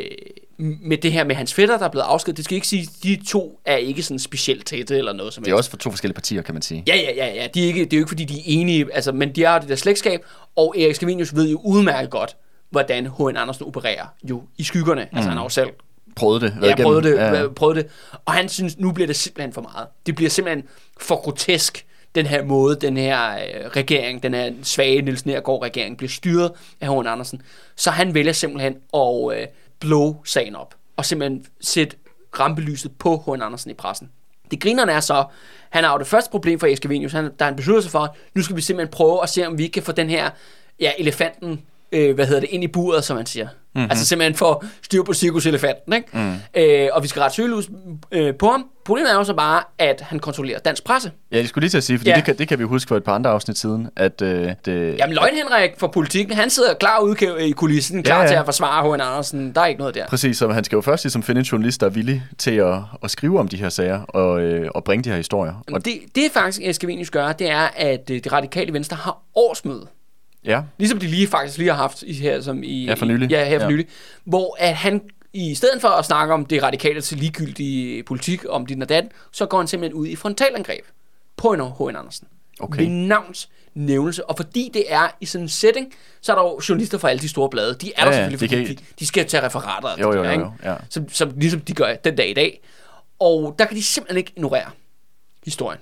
med det her med hans fætter, der er blevet afskedet, det skal ikke sige, at de to er ikke sådan specielt tætte eller noget som Det er også for to forskellige partier, kan man sige. Ja, ja, ja, ja. De er ikke, det er jo ikke, fordi de er enige, altså, men de har det der slægtskab, og Erik Scavenius ved jo udmærket godt, hvordan H.N. Andersen opererer jo i skyggerne. Mm. Altså, han har jo selv Prøvede det. Ja, prøvede det, ja. prøvede det. Og han synes, nu bliver det simpelthen for meget. Det bliver simpelthen for grotesk, den her måde, den her øh, regering, den her svage Niels Nergård regering bliver styret af H.N. Andersen. Så han vælger simpelthen at øh, blow sagen op, og simpelthen sætte rampelyset på H.N. Andersen i pressen. Det grinerne er så, han har jo det første problem for Eskavinius, han, der han beslutter sig for, nu skal vi simpelthen prøve at se, om vi kan få den her ja, elefanten øh, hvad hedder det, ind i buret, som man siger. Mm-hmm. Altså simpelthen for styr på cirkuselefanten, ikke? Mm. Øh, og vi skal rette søgelus øh, på ham. Problemet er jo så bare, at han kontrollerer dansk presse. Ja, jeg skulle lige til at sige, fordi ja. det, kan, det kan vi huske for et par andre afsnit siden, at... Øh, det... Jamen, Løgn Henrik for politikken, han sidder klar ude i kulissen, klar ja, ja. til at forsvare H.N. Andersen. Der er ikke noget der. Præcis, så han skal jo først ligesom finde en journalist, der er villig til at, at skrive om de her sager og, øh, og bringe de her historier. Og det, det faktisk, Eskavinius gør, det er, at øh, det radikale venstre har årsmøde. Ja. Ligesom de lige faktisk lige har haft i, her som i ja, for nylig. Ja, her for ja. nylig, hvor at han i stedet for at snakke om det radikale til ligegyldige politik om din og dat, så går han simpelthen ud i frontalangreb på en H.N. Andersen. Okay. Ved navns nævnelse. Og fordi det er i sådan en setting, så er der jo journalister fra alle de store blade. De er ja, der selvfølgelig, fordi kan... de, de skal tage referater. Jo, jo, jo, jo, ja. som, som, ligesom de gør den dag i dag. Og der kan de simpelthen ikke ignorere historien.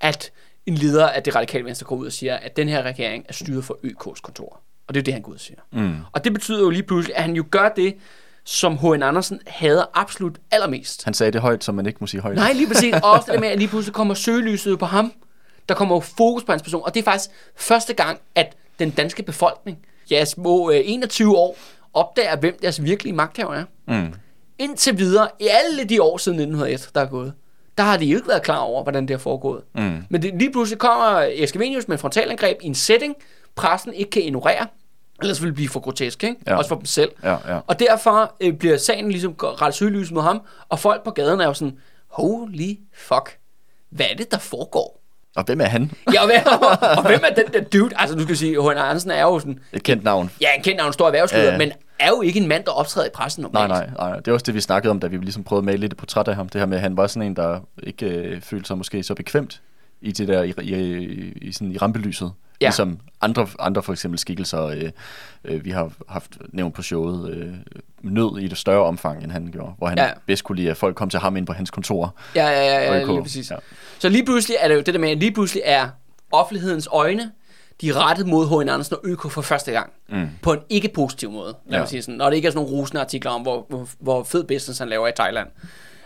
At en leder af det radikale venstre går ud og siger, at den her regering er styret for ØK's kontor. Og det er det, han går ud og siger. Mm. Og det betyder jo lige pludselig, at han jo gør det, som H.N. Andersen havde absolut allermest. Han sagde det højt, som man ikke må sige højt. Nej, lige præcis. Og også det med, at lige pludselig kommer søgelyset på ham. Der kommer jo fokus på hans person. Og det er faktisk første gang, at den danske befolkning, ja, små 21 øh, år, opdager, hvem deres virkelige magthaver er. Mm. Indtil videre, i alle de år siden 1901, der er gået, der har de jo ikke været klar over, hvordan det har foregået. Mm. Men det, lige pludselig kommer Eskavenius med frontalangreb i en setting, pressen ikke kan ignorere, ellers vil det blive for grotesk, ikke? Ja. også for dem selv. Ja, ja. Og derfor øh, bliver sagen ligesom ret søgelys mod ham, og folk på gaden er jo sådan, holy fuck, hvad er det, der foregår? Og hvem er han? ja, og, hvem, og, hvem er den der dude? Altså, du skal sige, H.N. Andersen er jo sådan... Et kendt navn. Ja, en kendt navn, stor erhvervsleder, ja. men er jo ikke en mand, der optræder i pressen normalt. Nej, nej, nej. Det er også det, vi snakkede om, da vi ligesom prøvede at male lidt et portræt af ham. Det her med, at han var sådan en, der ikke øh, følte sig måske så bekvemt i det der, i, i, i, sådan, i rampelyset. Ja. Ligesom andre, andre for eksempel skikkelser, øh, øh, vi har haft nævnt på showet, øh, nød i det større omfang, end han gjorde. Hvor han ja. bedst kunne lide, at folk kom til ham ind på hans kontor. Ja, ja, ja, ja lige præcis. Ja. Så lige pludselig er det jo det der med, at lige pludselig er offentlighedens øjne, de er rettet mod H.N. Andersen og ØK for første gang. Mm. På en ikke positiv måde. Lad ja. sige sådan. Når det ikke er sådan nogle rosende artikler om, hvor, hvor, hvor fed business han laver i Thailand.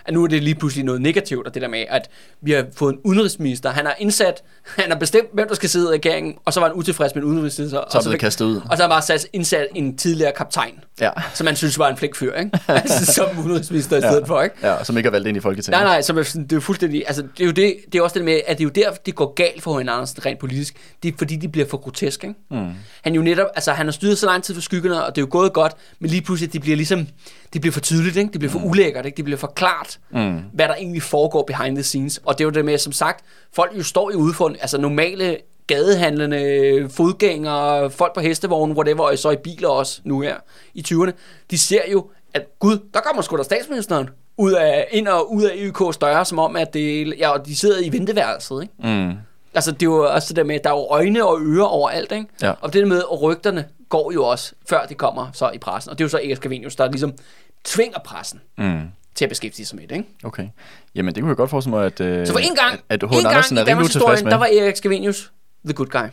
At nu er det lige pludselig noget negativt, og det der med, at vi har fået en udenrigsminister. Han har indsat, han har bestemt, hvem der skal sidde i regeringen, og så var han utilfreds med en udenrigsminister. Så og så blev kastet ud. Og så har bare sat, indsat en tidligere kaptajn, ja. som man synes var en flækfyr, ikke? altså, som udenrigsminister i stedet ja. for, ikke? Ja, som ikke er valgt ind i Folketinget. Nej, nej, som er, det er jo fuldstændig, altså det er jo det, det er også det med, at det er jo der, det går galt for H.N. Andersen rent politisk. Det er fordi, de bliver for grotesk, ikke? Mm. Han jo netop, altså han har styret så lang tid for skyggerne, og det er jo gået godt, men lige pludselig, det bliver ligesom, det bliver for tydeligt, ikke? Det bliver for mm. ulækkert, ikke? Det bliver for klart, mm. hvad der egentlig foregår behind the scenes. Og det er jo det med, som sagt, folk jo står i udfund, altså normale gadehandlende, fodgængere, folk på hestevognen, whatever, og så i biler også nu her i 20'erne, de ser jo, at gud, der kommer sgu da statsministeren ud af, ind og ud af EUK's døre, som om, at det, ja, og de sidder i venteværelset, ikke? Mm. Altså, det er jo også det der med, der er jo øjne og ører overalt, ikke? Ja. Og det der med, og rygterne går jo også, før det kommer så i pressen. Og det er jo så Erik Scavenius, der ligesom tvinger pressen mm. Til at beskæftige sig med det, ikke? Okay. Jamen, det kunne jeg godt forestille mig, at, øh, så for en gang, at, at en gang Andersen i er rimelig utilfreds med. der var Erik Scavenius the good guy.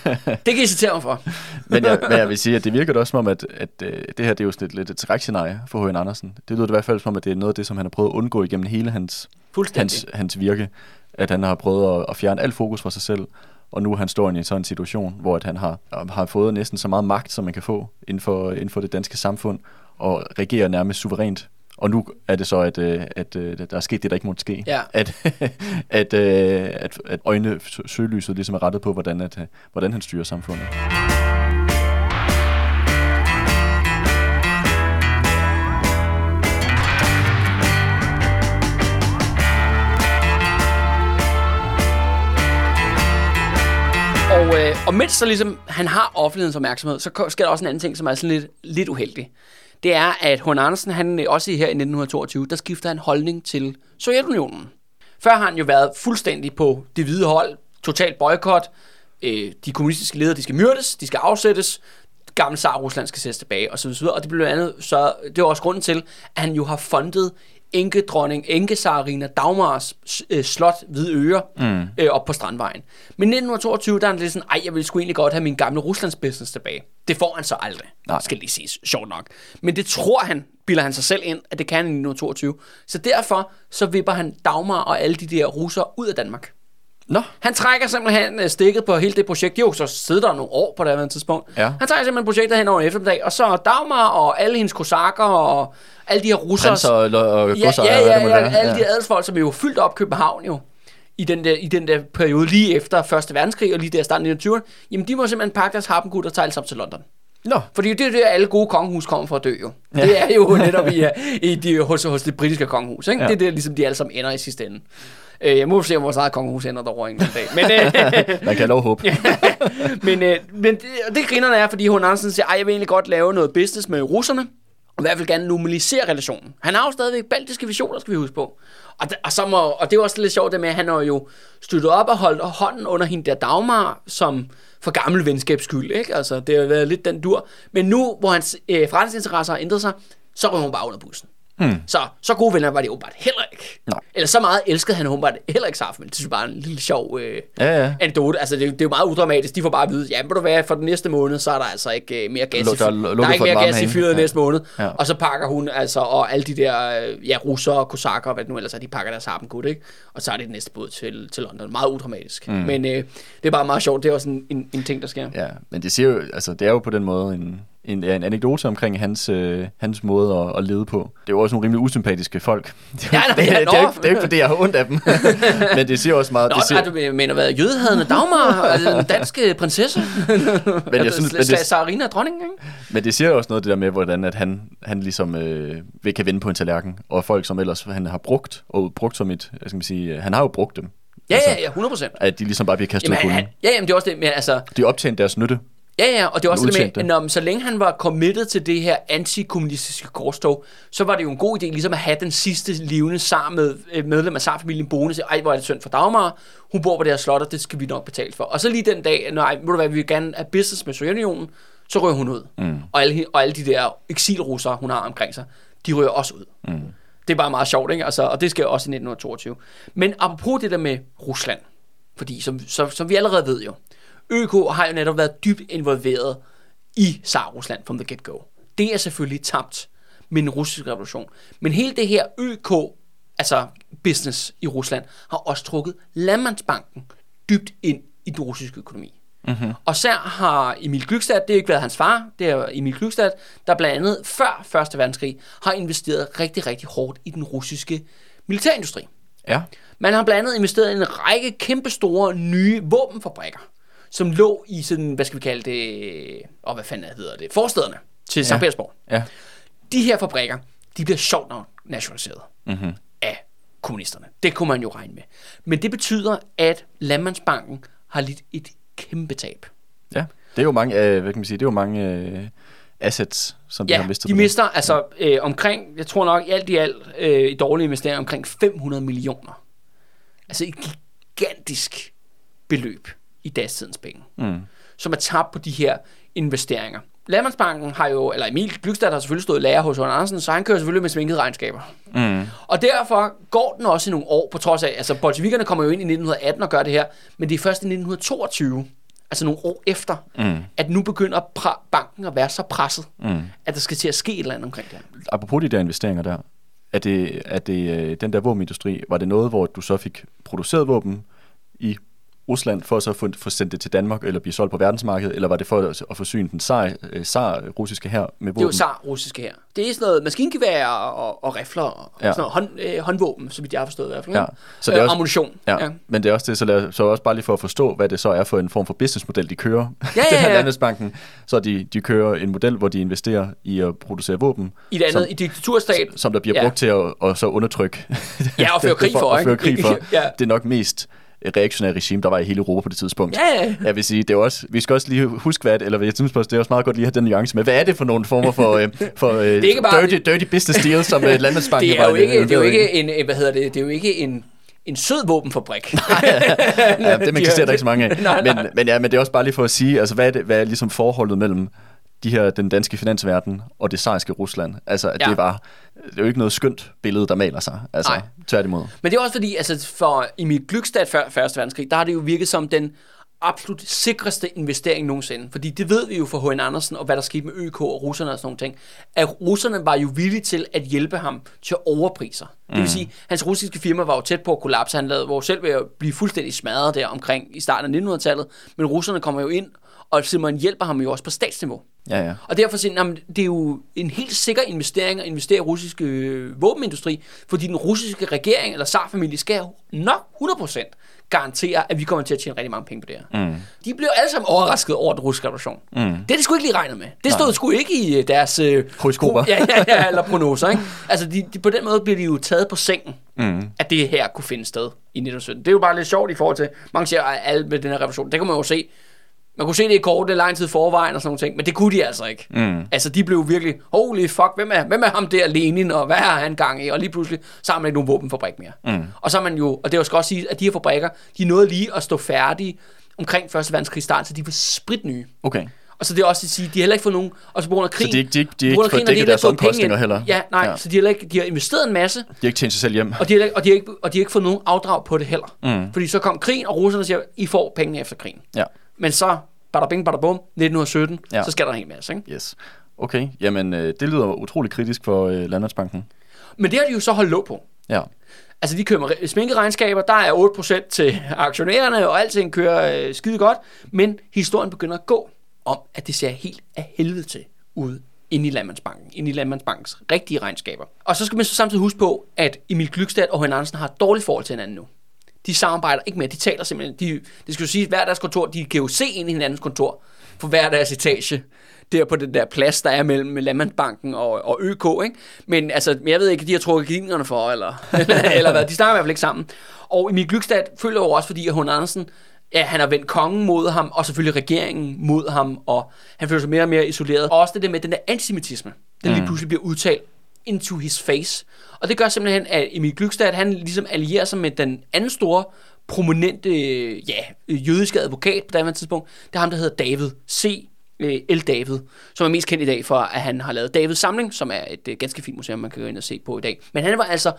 det kan I citere mig for. men, jeg, men jeg vil sige, at det virker også som om, at, at, at det her det er jo sådan et, lidt et skrækscenarie for H.N. Andersen. Det lyder i hvert fald som om, at det er noget af det, som han har prøvet at undgå igennem hele hans, hans, hans virke. At han har prøvet at, at fjerne alt fokus fra sig selv, og nu han står i en sådan situation, hvor at han har, har fået næsten så meget magt, som man kan få inden for, inden for det danske samfund, og regerer nærmest suverænt Og nu er det så, at, øh, at, øh, der er sket det, der ikke måtte ske. Ja. At, at, øh, at, at øjne, søgelyset ligesom er rettet på, hvordan, at, hvordan han styrer samfundet. Og, øh, og mens så ligesom, han har offentlighedens opmærksomhed, så sker der også en anden ting, som er sådan lidt, lidt uheldig. Det er, at Hun Andersen, han øh, også her i 1922, der skifter han holdning til Sovjetunionen. Før har han jo været fuldstændig på det hvide hold, totalt boykot. Øh, de kommunistiske ledere, de skal myrdes, de skal afsættes, gamle zar Rusland skal sættes tilbage, og så videre. Og det blev andet, så det var også grunden til, at han jo har fundet enkedronning, enkesarina Dagmars øh, slot Hvide Øre mm. øh, op på Strandvejen. Men 1922, der er han lidt sådan, ej, jeg vil sgu egentlig godt have min gamle Ruslands business tilbage. Det får han så aldrig, Nej. skal lige siges, sjovt nok. Men det tror han, bilder han sig selv ind, at det kan han i 1922. Så derfor, så vipper han Dagmar og alle de der russer ud af Danmark. Nå. Han trækker simpelthen øh, stikket på hele det projekt. De jo så siddet der nogle år på det her tidspunkt. Ja. Han trækker simpelthen projektet hen over en eftermiddag, og så Dagmar og alle hendes kosakker og alle de her russere. Prinser og, og ja, godser, ja, ja, det må ja, være. alle de adelsfolk, som jo fyldt op København jo. I den, der, I den der periode lige efter 1. verdenskrig og lige der starten i 20'erne, jamen de må simpelthen pakke deres harpengud og tage alle til London. Nå. Fordi det er det, alle gode kongehus kommer for at dø jo. Ja. Det er jo netop i, i de, hos, hos det britiske kongehus. Ikke? Ja. Det er det, ligesom de alle sammen ender i sidste ende. Øh, jeg må se, om vores eget kongehus ender derovre en dag. Men, øh, Man kan lov håbe. men, øh, men det, det grinerne er, fordi hun Andersen siger, ej, jeg vil egentlig godt lave noget business med russerne, og i hvert fald gerne normalisere relationen. Han har jo stadigvæk baltiske visioner, skal vi huske på. Og, det, og, så må, og det er også lidt sjovt det med, at han har jo støttet op og holdt hånden under hende der Dagmar, som for gammel venskabs skyld, ikke? Altså, det har været lidt den dur. Men nu, hvor hans øh, forretningsinteresser har ændret sig, så rører hun bare under bussen. Hmm. Så, så gode venner var de åbenbart heller ikke. Nej. Eller så meget elskede han åbenbart heller ikke Safmen. Det synes jeg bare er en lille sjov øh, Ja, ja. anekdote. Altså, det, det er jo meget udramatisk. De får bare at vide, ja, men du hvad, for den næste måned, så er der altså ikke øh, mere gas Lu- i der er Der er ikke mere gas i fyret Ja. næste måned. Ja. Og så pakker hun altså, og alle de der, øh, ja, russer og kosakker, hvad det nu ellers er, de pakker deres harpengud, ikke? Og så er det den næste båd til, til London. Meget udramatisk. Mm. Men øh, det er bare meget sjovt. Det er også en, en, en ting, der sker. Ja, men det, siger jo, altså, det er jo på den måde en, en, ja, en anekdote omkring hans, øh, hans måde at, at lede på. Det er jo også nogle rimelig usympatiske folk. Det er, Ja, det, ja, det, er ikke, det er jo ikke, fordi jeg har ondt af dem. men det siger også meget... Nå, det siger, er du mener hvad, jødehadende Dagmar, altså den danske prinsesse? men, jeg synes, men, det, Sarina dronningen, ikke? men det siger også noget det der med, hvordan at han, han ligesom øh, vil kan vende på en tallerken. Og folk, som ellers han har brugt, og brugt som et... Hvad skal man sige, han har jo brugt dem. Ja, Altså, ja, ja, 100 procent. At de ligesom bare bliver kastet ud han, ja, jamen, det er også det, men altså, De har optjent deres nytte. Ja, ja, og det er også det med, at når, så længe han var committed til det her antikommunistiske korstog, så var det jo en god idé ligesom at have den sidste levende zar med øh, medlem af zarfamilien boende til, ej, hvor er det synd for Dagmar, hun bor på det her slot, og det skal vi nok betale for. Og så lige den dag, når ej, ved du hvad, vi vil gerne have business med Sovjetunionen, så rører hun ud. Mm. Og, alle, og alle de der eksilrussere, hun har omkring sig, de rører også ud. Mm. Det er bare meget sjovt, ikke? Altså, og det sker også i 1922. Men apropos det der med Rusland, fordi som, som, som vi allerede ved jo, ØK har jo netop været dybt involveret i Tsar-Rusland from the get-go. Det er selvfølgelig tabt med den russiske revolution. Men hele det her ØK, altså business i Rusland, har også trukket Landmandsbanken dybt ind i den russiske økonomi. Mm-hmm. Og så har Emil Glykstad, det har ikke været hans far, det er Emil Glykstad, der blandt andet før 1. verdenskrig har investeret rigtig, rigtig hårdt i den russiske militærindustri. Ja. Man har blandt andet investeret i en række kæmpestore nye våbenfabrikker, som lå i sådan, hvad skal vi kalde det, og hvad fanden hedder det, forstederne til St. Ja. Petersborg. Ja. De her fabrikker, de bliver sjovt nok nationaliseret mm-hmm. af kommunisterne. Det kunne man jo regne med. Men det betyder, at Landmandsbanken har lidt et kæmpe tab. Ja. Det er jo mange, øh, hvad kan man sige, det er jo mange øh, assets, som de Ja, har mistet. de mister altså øh, omkring, jeg tror nok i alt i alt, øh, i dårlige investeringer, omkring 500 millioner. Altså et gigantisk beløb i dagstidens penge, mm. som er tabt på de her investeringer. Landmandsbanken har jo, eller Emil Glykstad har selvfølgelig stået lærer hos Jørgen Andersen, så han kører selvfølgelig med svinkede regnskaber. Mm. Og derfor går den også i nogle år, på trods af, altså bolsjevikerne kommer jo ind i 1918 og gør det her, men det er først i 1922, altså nogle år efter, mm. at nu begynder banken at være så presset, mm. at der skal til at ske et eller andet omkring det her. Apropos de der investeringer der, er det, er det øh, den der våbenindustri, var det noget, hvor du så fik produceret våben i Rusland for så at få, få sendt det til Danmark eller blive solgt på verdensmarkedet, eller var det for at, at forsyne den sar, øh, sar russiske her med våben? Det er jo SAR russiske her. Det er sådan noget maskingevær og, og rifler og Ja. sådan noget hånd, øh, håndvåben, vidt jeg har forstået i hvert fald. Ja. ikke? Så det er Øh, også- ammunition. Ja, ja, men det er også det, så, lad, så også bare lige for at forstå, hvad det så er for en form for businessmodel, de kører. Ja, det her ja, ja. Landesbanken, så de, de kører en model, hvor de investerer i at producere våben, I det andet, som, i diktaturstat. som der bliver Ja. brugt til at, at så undertrykke. Ja, og føre krig for, at føre ikke? krig for. Ja. Det er nok mest reaktionære regime, der var i hele Europa på det tidspunkt. Ja, ja. Jeg vil sige, det er også, vi skal også lige huske, hvad, eller jeg synes også, det er også meget godt lige at have den nuance med, hvad er det for nogle former for, øh, for øh, er ikke bare- dirty, dirty business deals, som øh, Landesbanken Det er jo var ikke, det er jo ikke en, hvad hedder det, det er jo ikke en, en sød våbenfabrik. ja, det eksisterer der ikke så mange af. Nej, nej. Men, men, ja, men det er også bare lige for at sige, altså, hvad, er det, hvad er ligesom forholdet mellem de her, den danske finansverden og det sejrske Rusland? Altså, at Ja. det var det er jo ikke noget skønt billede, der maler sig. Altså, Nej. tværtimod. Men det er også fordi, altså for Emil Glückstadt før Første Verdenskrig, der har det jo virket som den absolut sikreste investering nogensinde. Fordi det ved vi jo fra H.N. Andersen, og hvad der skete med ØK og russerne og sådan nogle ting, at russerne var jo villige til at hjælpe ham til at overpriser. Mm. Det vil sige, hans russiske firma var jo tæt på at kollapse. Han lavede, jo selv ved at blive fuldstændig smadret der omkring i starten af 1900-tallet. Men russerne kommer jo ind og simpelthen hjælper ham jo også på statsniveau. Ja, ja. Og derfor siger han, det er jo en helt sikker investering at investere i russisk øh, våbenindustri, fordi den russiske regering eller zarfamilie skal jo nok 100% garantere, at vi kommer til at tjene rigtig mange penge på det her. Mm. De blev alle sammen overrasket over den russiske revolution. Mm. Det er de sgu ikke lige regnet med. Det stod sgu ikke i øh, deres... Øh, Horoskoper. pro- Ja, ja, ja, eller prognoser. Ikke? Altså, de, de, på den måde bliver de jo taget på sengen, mm. at det her kunne finde sted i 1917. Det er jo bare lidt sjovt i forhold til, mange siger, at alt med den her revolution, det kan man jo se, man kunne se det i kortet lang tid forvejen og sådan nogle ting, men det kunne de altså ikke. Mm. Altså, de blev virkelig, holy fuck, hvem er, hvem er ham der Lenin, og hvad har han gang i? Og lige pludselig, så har man ikke nogen våbenfabrik mere. Mm. Og så er man jo, og det skal også sige, at de her fabrikker, de nåede lige at stå færdige omkring 1. verdenskrig start, så de var spritnye. Okay. Og så det er også at sige, de har heller ikke fået nogen, og så på grund af krigen, de ikke- de ikke- de af ikke krigen fået har de dækket heller ikke deres omkostninger heller. Ja, nej, Ja. så de har, ikke, de har investeret en masse, De har ikke tjent sig selv hjem. og de har, ikke- og de har, ikke, og de har ikke fået nogen afdrag på det heller. Mm. Fordi så kom krigen, og russerne siger, I får pengene efter krigen. Ja. Men så, bada bing, bada bum, 1917, Ja. så skal der en hel masse. Ikke? Yes. Okay, jamen øh, det lyder utrolig kritisk for øh, Landmandsbanken. Men det har de jo så holdt låg på. Ja. Altså, de kører sminkeregnskaber, der er 8% til aktionærerne, og alting kører øh, skide godt. Men historien begynder at gå om, at det ser helt af helvede til ud inde i Landmandsbanken, inde i Landmandsbankens rigtige regnskaber. Og så skal man så samtidig huske på, at Emil Glykstad og H.N. Andersen har et dårligt forhold til hinanden nu. De samarbejder ikke mere, de taler simpelthen, de, det skal jo sige, at hver deres kontor, de kan jo se ind i hinandens kontor, på hver deres etage, der på den der plads, der er mellem Landmandsbanken og, og ØK, ikke? Men altså, jeg ved ikke, de har trukket gardinerne for, eller, eller hvad, de snakker i hvert fald ikke sammen. Og Emil Glykstad føler jo også, fordi at H.N. Andersen, ja, han har vendt kongen mod ham, og selvfølgelig regeringen mod ham, og han føler sig mere og mere isoleret. Og også det der med den der antisemitisme, den lige pludselig bliver udtalt into his face. Og det gør simpelthen, at Emil Glykstad, han ligesom allierer sig med den anden store, prominente, ja, jødiske advokat på daværende tidspunkt. Det er ham, der hedder David C. Øh, L. David, som er mest kendt i dag for, at han har lavet Davids Samling, som er et øh, ganske fint museum, man kan gå ind og se på i dag. Men han var altså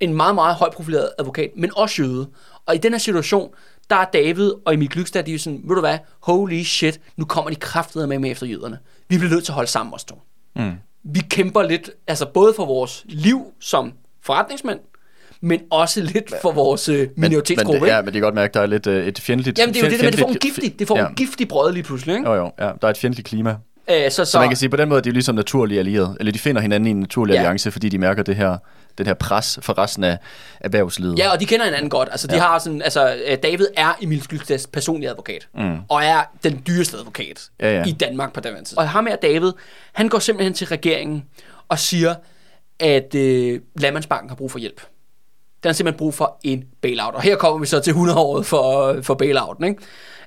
en meget, meget højt profileret advokat, men også jøde. Og i den her situation, der er David og Emil Glykstad, de er sådan, ved du hvad, holy shit, nu kommer de kraftedeme med, med efter jøderne. Vi bliver nødt til at holde sammen os to. Mm. Vi kæmper lidt, altså både for vores liv som forretningsmænd, men også lidt for vores øh, Men, minoritetsgruppe. men, ja, men det kan godt mærke, at der er lidt øh, et fjendtligt... Jamen det er jo det med, det får en giftig, det får ja. en giftig brød lige pludselig, ikke? Jo, jo, ja. Der er et fjendtligt klima. Øh, så, så, Så man kan sige, på den måde, de er ligesom naturlige allierede. Eller de finder hinanden i en naturlig Ja. alliance, fordi de mærker det her, den her pres for resten af erhvervslivet. Ja, og de kender hinanden godt. Altså, de Ja. har sådan, altså, øh, David er Emil Skylstads personlige advokat. Mm. Og er den dyreste advokat Ja, ja. i Danmark på den tid. Og ham her, David, han går simpelthen til regeringen og siger, at øh, Landmandsbanken har brug for hjælp. Den har simpelthen brug for en bailout. Og her kommer vi så til 100-året for, for bailouten, ikke?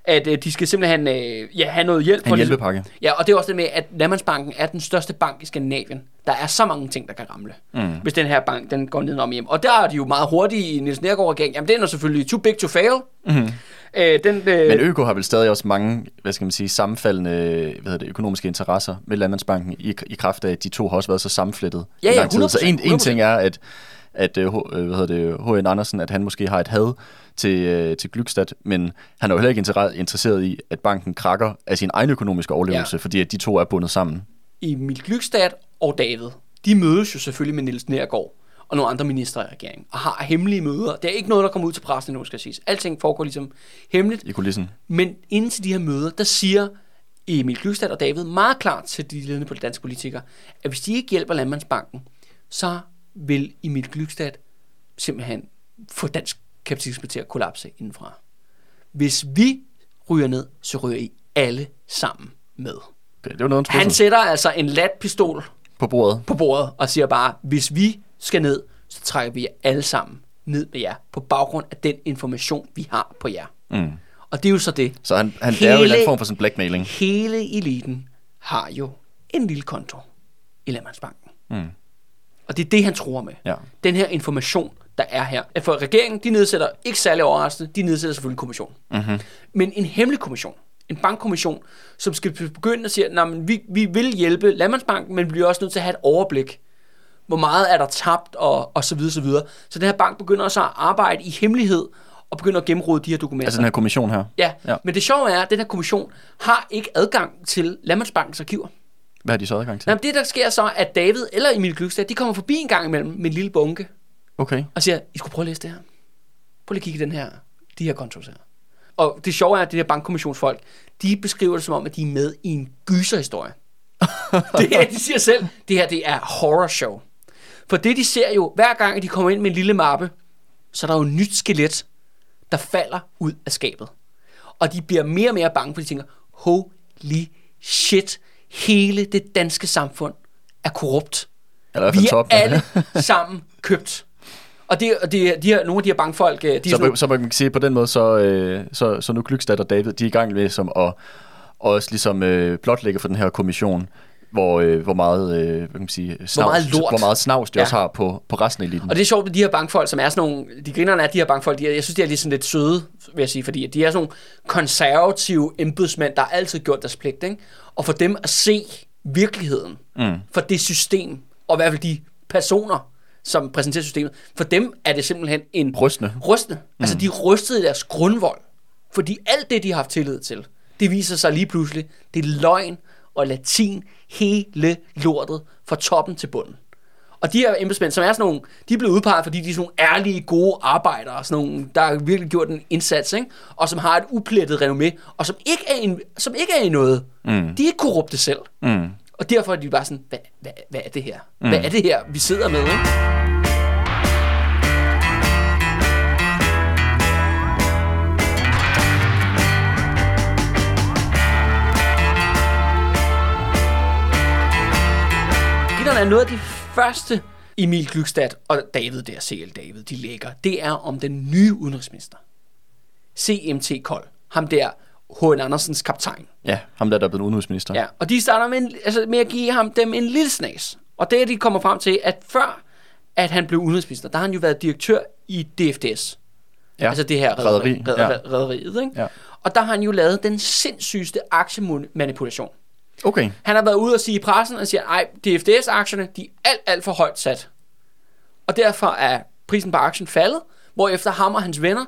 At øh, de skal simpelthen øh, ja, have noget hjælp. En ligesom- hjælpepakke. Ja, og det er også det med, at Landmandsbanken er den største bank i Skandinavien. Der er så mange ting, der kan ramle, mm. hvis den her bank den går nedenom hjem. Og der er de jo meget hurtige i Niels Nergård regeringen. Jamen, den er selvfølgelig too big to fail. Mm. Øh, den, øh, Men ØK har vel stadig også mange, hvad skal man sige, sammenfaldende hvad hedder det, økonomiske interesser med Landmandsbanken i, i kraft af, at de to har også været så sammenflettet Ja, i ja, lang tid. Så 100%, en, en 100%. ting er, at, at øh, øh, hvad hedder det, H.N. Andersen, at han måske har et had til, øh, til Glykstad, men han er jo heller ikke inter- interesseret i, at banken krakker af sin egen økonomiske overlevelse, Ja. fordi at de to er bundet sammen. Emil Glykstad og David, de mødes jo selvfølgelig med Niels Nergård og nogle andre ministre i regeringen, og har hemmelige møder. Det er ikke noget, der kommer ud til pressen endnu, skal siges. Alting foregår ligesom hemmeligt. I kulissen. Men inden til de her møder, der siger Emil Glykstad og David meget klart til de ledende på de danske politikere, at hvis de ikke hjælper Landmandsbanken, så vil Emil Glykstad simpelthen få dansk kapitalisme til at kollapse indenfra. Hvis vi ryger ned, så ryger I alle sammen med. Okay, det var noget, Han sætter altså en lat pistol på bordet. på bordet og siger bare, hvis vi skal ned, så trækker vi jer alle sammen ned med jer, på baggrund af den information, vi har på jer. Mm. Og det er jo så det. Så han, han Hele... er jo en eller anden form for sådan blackmailing. Hele eliten har jo en lille konto i Landmandsbanken. Mm. Og det er det, han tror med. Ja. Den her information, der er her. At For regeringen, de nedsætter, ikke særlig overraskende, de nedsætter selvfølgelig en kommission. Mm-hmm. Men en hemmelig kommission, en bankkommission, som skal begynde at sige, at vi, vi vil hjælpe Landmandsbanken, men vi bliver også nødt til at have et overblik. Hvor meget er der tabt, og, og så videre, så videre. Så den her bank begynder også at arbejde i hemmelighed, og begynder at gennemrode de her dokumenter. Altså den her kommission her. Ja, Ja. men det sjove er, at den her kommission har ikke adgang til Landmandsbankens arkiver. Hvad har de så adgang til? Jamen, det der sker så, at David eller Emil Glykstad, de kommer forbi en gang imellem med en lille bunke, Okay. og siger, I skulle prøve at læse det her. Prøv lige at kigge i den her, de her kontos her. Og det sjove er, at de her bankkommissionsfolk, de beskriver det som om, at de er med i en gyserhistorie. det er, de siger selv, det her det er horror show. For det de ser jo, hver gang at de kommer ind med en lille mappe, så er der jo et nyt skelet, der falder ud af skabet. Og de bliver mere og mere bange, for de tænker, holy shit, hele det danske samfund er korrupt. Eller Vi er toppen alle sammen købt. Og det, og det, de her, nogle af de her bankfolk, øh, de er Så, sådan, man- så man kan sige på den måde, så, øh, så, så nu Glykstad og David, de er i gang med som at og også ligesom øh, blotlægge for den her kommission, hvor, øh, hvor meget, øh, hvad kan man sige, snavs, meget lort. hvor meget snavs de Ja. også har på, på resten af eliten. Og det er sjovt med de her bankfolk, som er sådan nogle... De grinerne er, de her bankfolk, de er, jeg synes, de er lidt, sådan lidt søde, vil jeg sige, fordi de er sådan nogle konservative embedsmænd, der har altid gjort deres pligt, ikke? Og for dem at se virkeligheden, Mm. for det system, og i hvert fald de personer, som præsenterer systemet, for dem er det simpelthen en Rystende. rystende. Altså, de er rystet i deres grundvold. Fordi alt det, de har haft tillid til, det viser sig lige pludselig, det er løgn og latin hele lortet fra toppen til bunden. Og de her embedsmænd, som er sådan nogle, de er blevet udpeget, fordi de er sådan nogle ærlige, gode arbejdere, sådan nogle, der har virkelig gjort en indsats, ikke? og som har et uplettet renommé, og som ikke er, en, som ikke er i noget. Mm. De er ikke korrupte selv. Mm. Og derfor er de bare sådan, hvad, hvad, hvad er det her? Mm. Hvad er det her, vi sidder med? Ikke? Gitterne er noget af de første Emil Glykstad og David der, CL David, de lægger. Det er om den nye udenrigsminister. CMT Kold. Ham der, H.N. Andersens kaptajn. Ja, ham der, der er blevet udenrigsminister. Ja, og de starter med, en, altså med at give ham dem en lille snas. Og det er, de kommer frem til, at før at han blev udenrigsminister, der har han jo været direktør i DFDS. ja. Altså det her Rederi, rederi, rederi, ja. rederiet, ikke? Ja. Og der har han jo lavet den sindssygeste aktiemanipulation. Okay. Han har været ude og sige i pressen, og siger, ej, DFDS-aktierne, de er alt, alt for højt sat. Og derfor er prisen på aktien faldet, hvorefter ham og hans venner,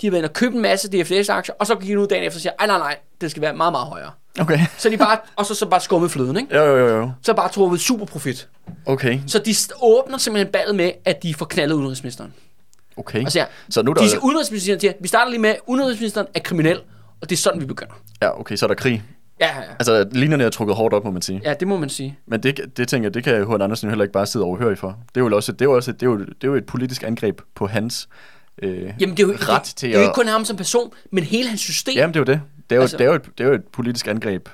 de har været inde og købt en masse DFDS-aktier, og så gik de ud dagen efter og siger, ej, nej, nej, det skal være meget, meget højere. Okay. Så de bare, og så, så bare skummet fløden, ikke? Jo, jo, jo, jo. Så bare truffet super profit. Okay. Så de åbner simpelthen ballet med, at de får knaldet udenrigsministeren. Okay. Og siger, Så nu er der... de siger, udenrigsministeren siger, vi starter lige med, udenrigsministeren er kriminel, og det er sådan, vi begynder. Ja, okay, så er der krig. Ja, ja. Altså, linjerne er trukket hårdt op, må man sige. ja det må man sige. Men det, det tænker jeg, det kan H.N. Andersen jo heller ikke bare sidde overhørig for. Det er jo også, det er jo også, det er jo, det er jo et politisk angreb på hans øh, Jamen, det er jo, ret det, til det er jo at... ikke kun ham som person, men hele hans system. Jamen, det er jo det. Det er jo, altså, det er jo, et, det er jo et politisk angreb.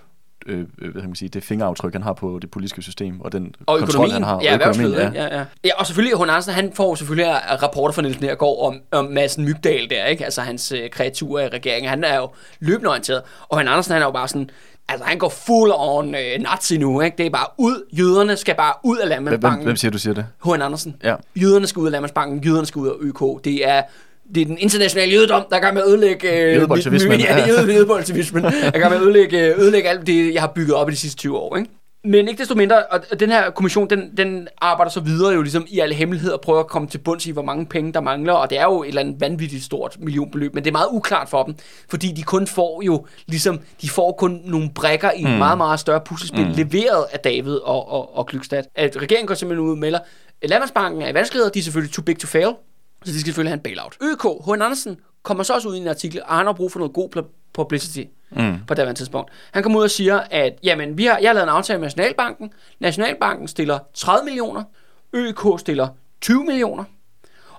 Øh, øh, hvad kan man sige, det fingeraftryk, han har på det politiske system, og den og kontrol, økonomien, han har. ja, og økonomien, ja. Ja, ja. ja, og selvfølgelig, H. Andersen, han får selvfølgelig rapporter fra Niels Nergård om, om Madsen Mygdal der, ikke? Altså hans øh, kreaturer i regeringen. Han er jo løbende orienteret, og H. Andersen, han er jo bare sådan, altså han går full on øh, nazi nu, ikke? Det er bare ud, jøderne skal bare ud af Hvem, hvem, Landmandsbanken. hvem siger, du siger det? H. Andersen. Ja. Jøderne skal ud af Landmandsbanken, jøderne skal ud af ØK. Det er, det er den internationale jødedom, der er gang med at ødelægge... Øh, Jødebolsjevismen. Ja, jøde, jødebolsjevismen. Der er gang med at ødelægge, ødelægge alt det, jeg har bygget op i de sidste 20 år, ikke? Men ikke desto mindre, og den her kommission, den, den arbejder så videre jo ligesom i alle hemmeligheder og prøver at komme til bunds i, hvor mange penge der mangler, og det er jo et eller andet vanvittigt stort millionbeløb, men det er meget uklart for dem, fordi de kun får jo ligesom, de får kun nogle brækker i en meget, meget større puslespil, mm. leveret af David og, og, og Glykstad. At regeringen går simpelthen ud og melder, Landmandsbanken er i vanskeligheder, de er selvfølgelig too big to fail, så de skal selvfølgelig have en bailout. ØK, H. Andersen, kommer så også ud i en artikel, og han har brug for noget god publicity mm. på det tidspunkt. Han kommer ud og siger, at jamen, vi har, jeg har lavet en aftale med Nationalbanken. Nationalbanken stiller 30 millioner, ØK stiller 20 millioner,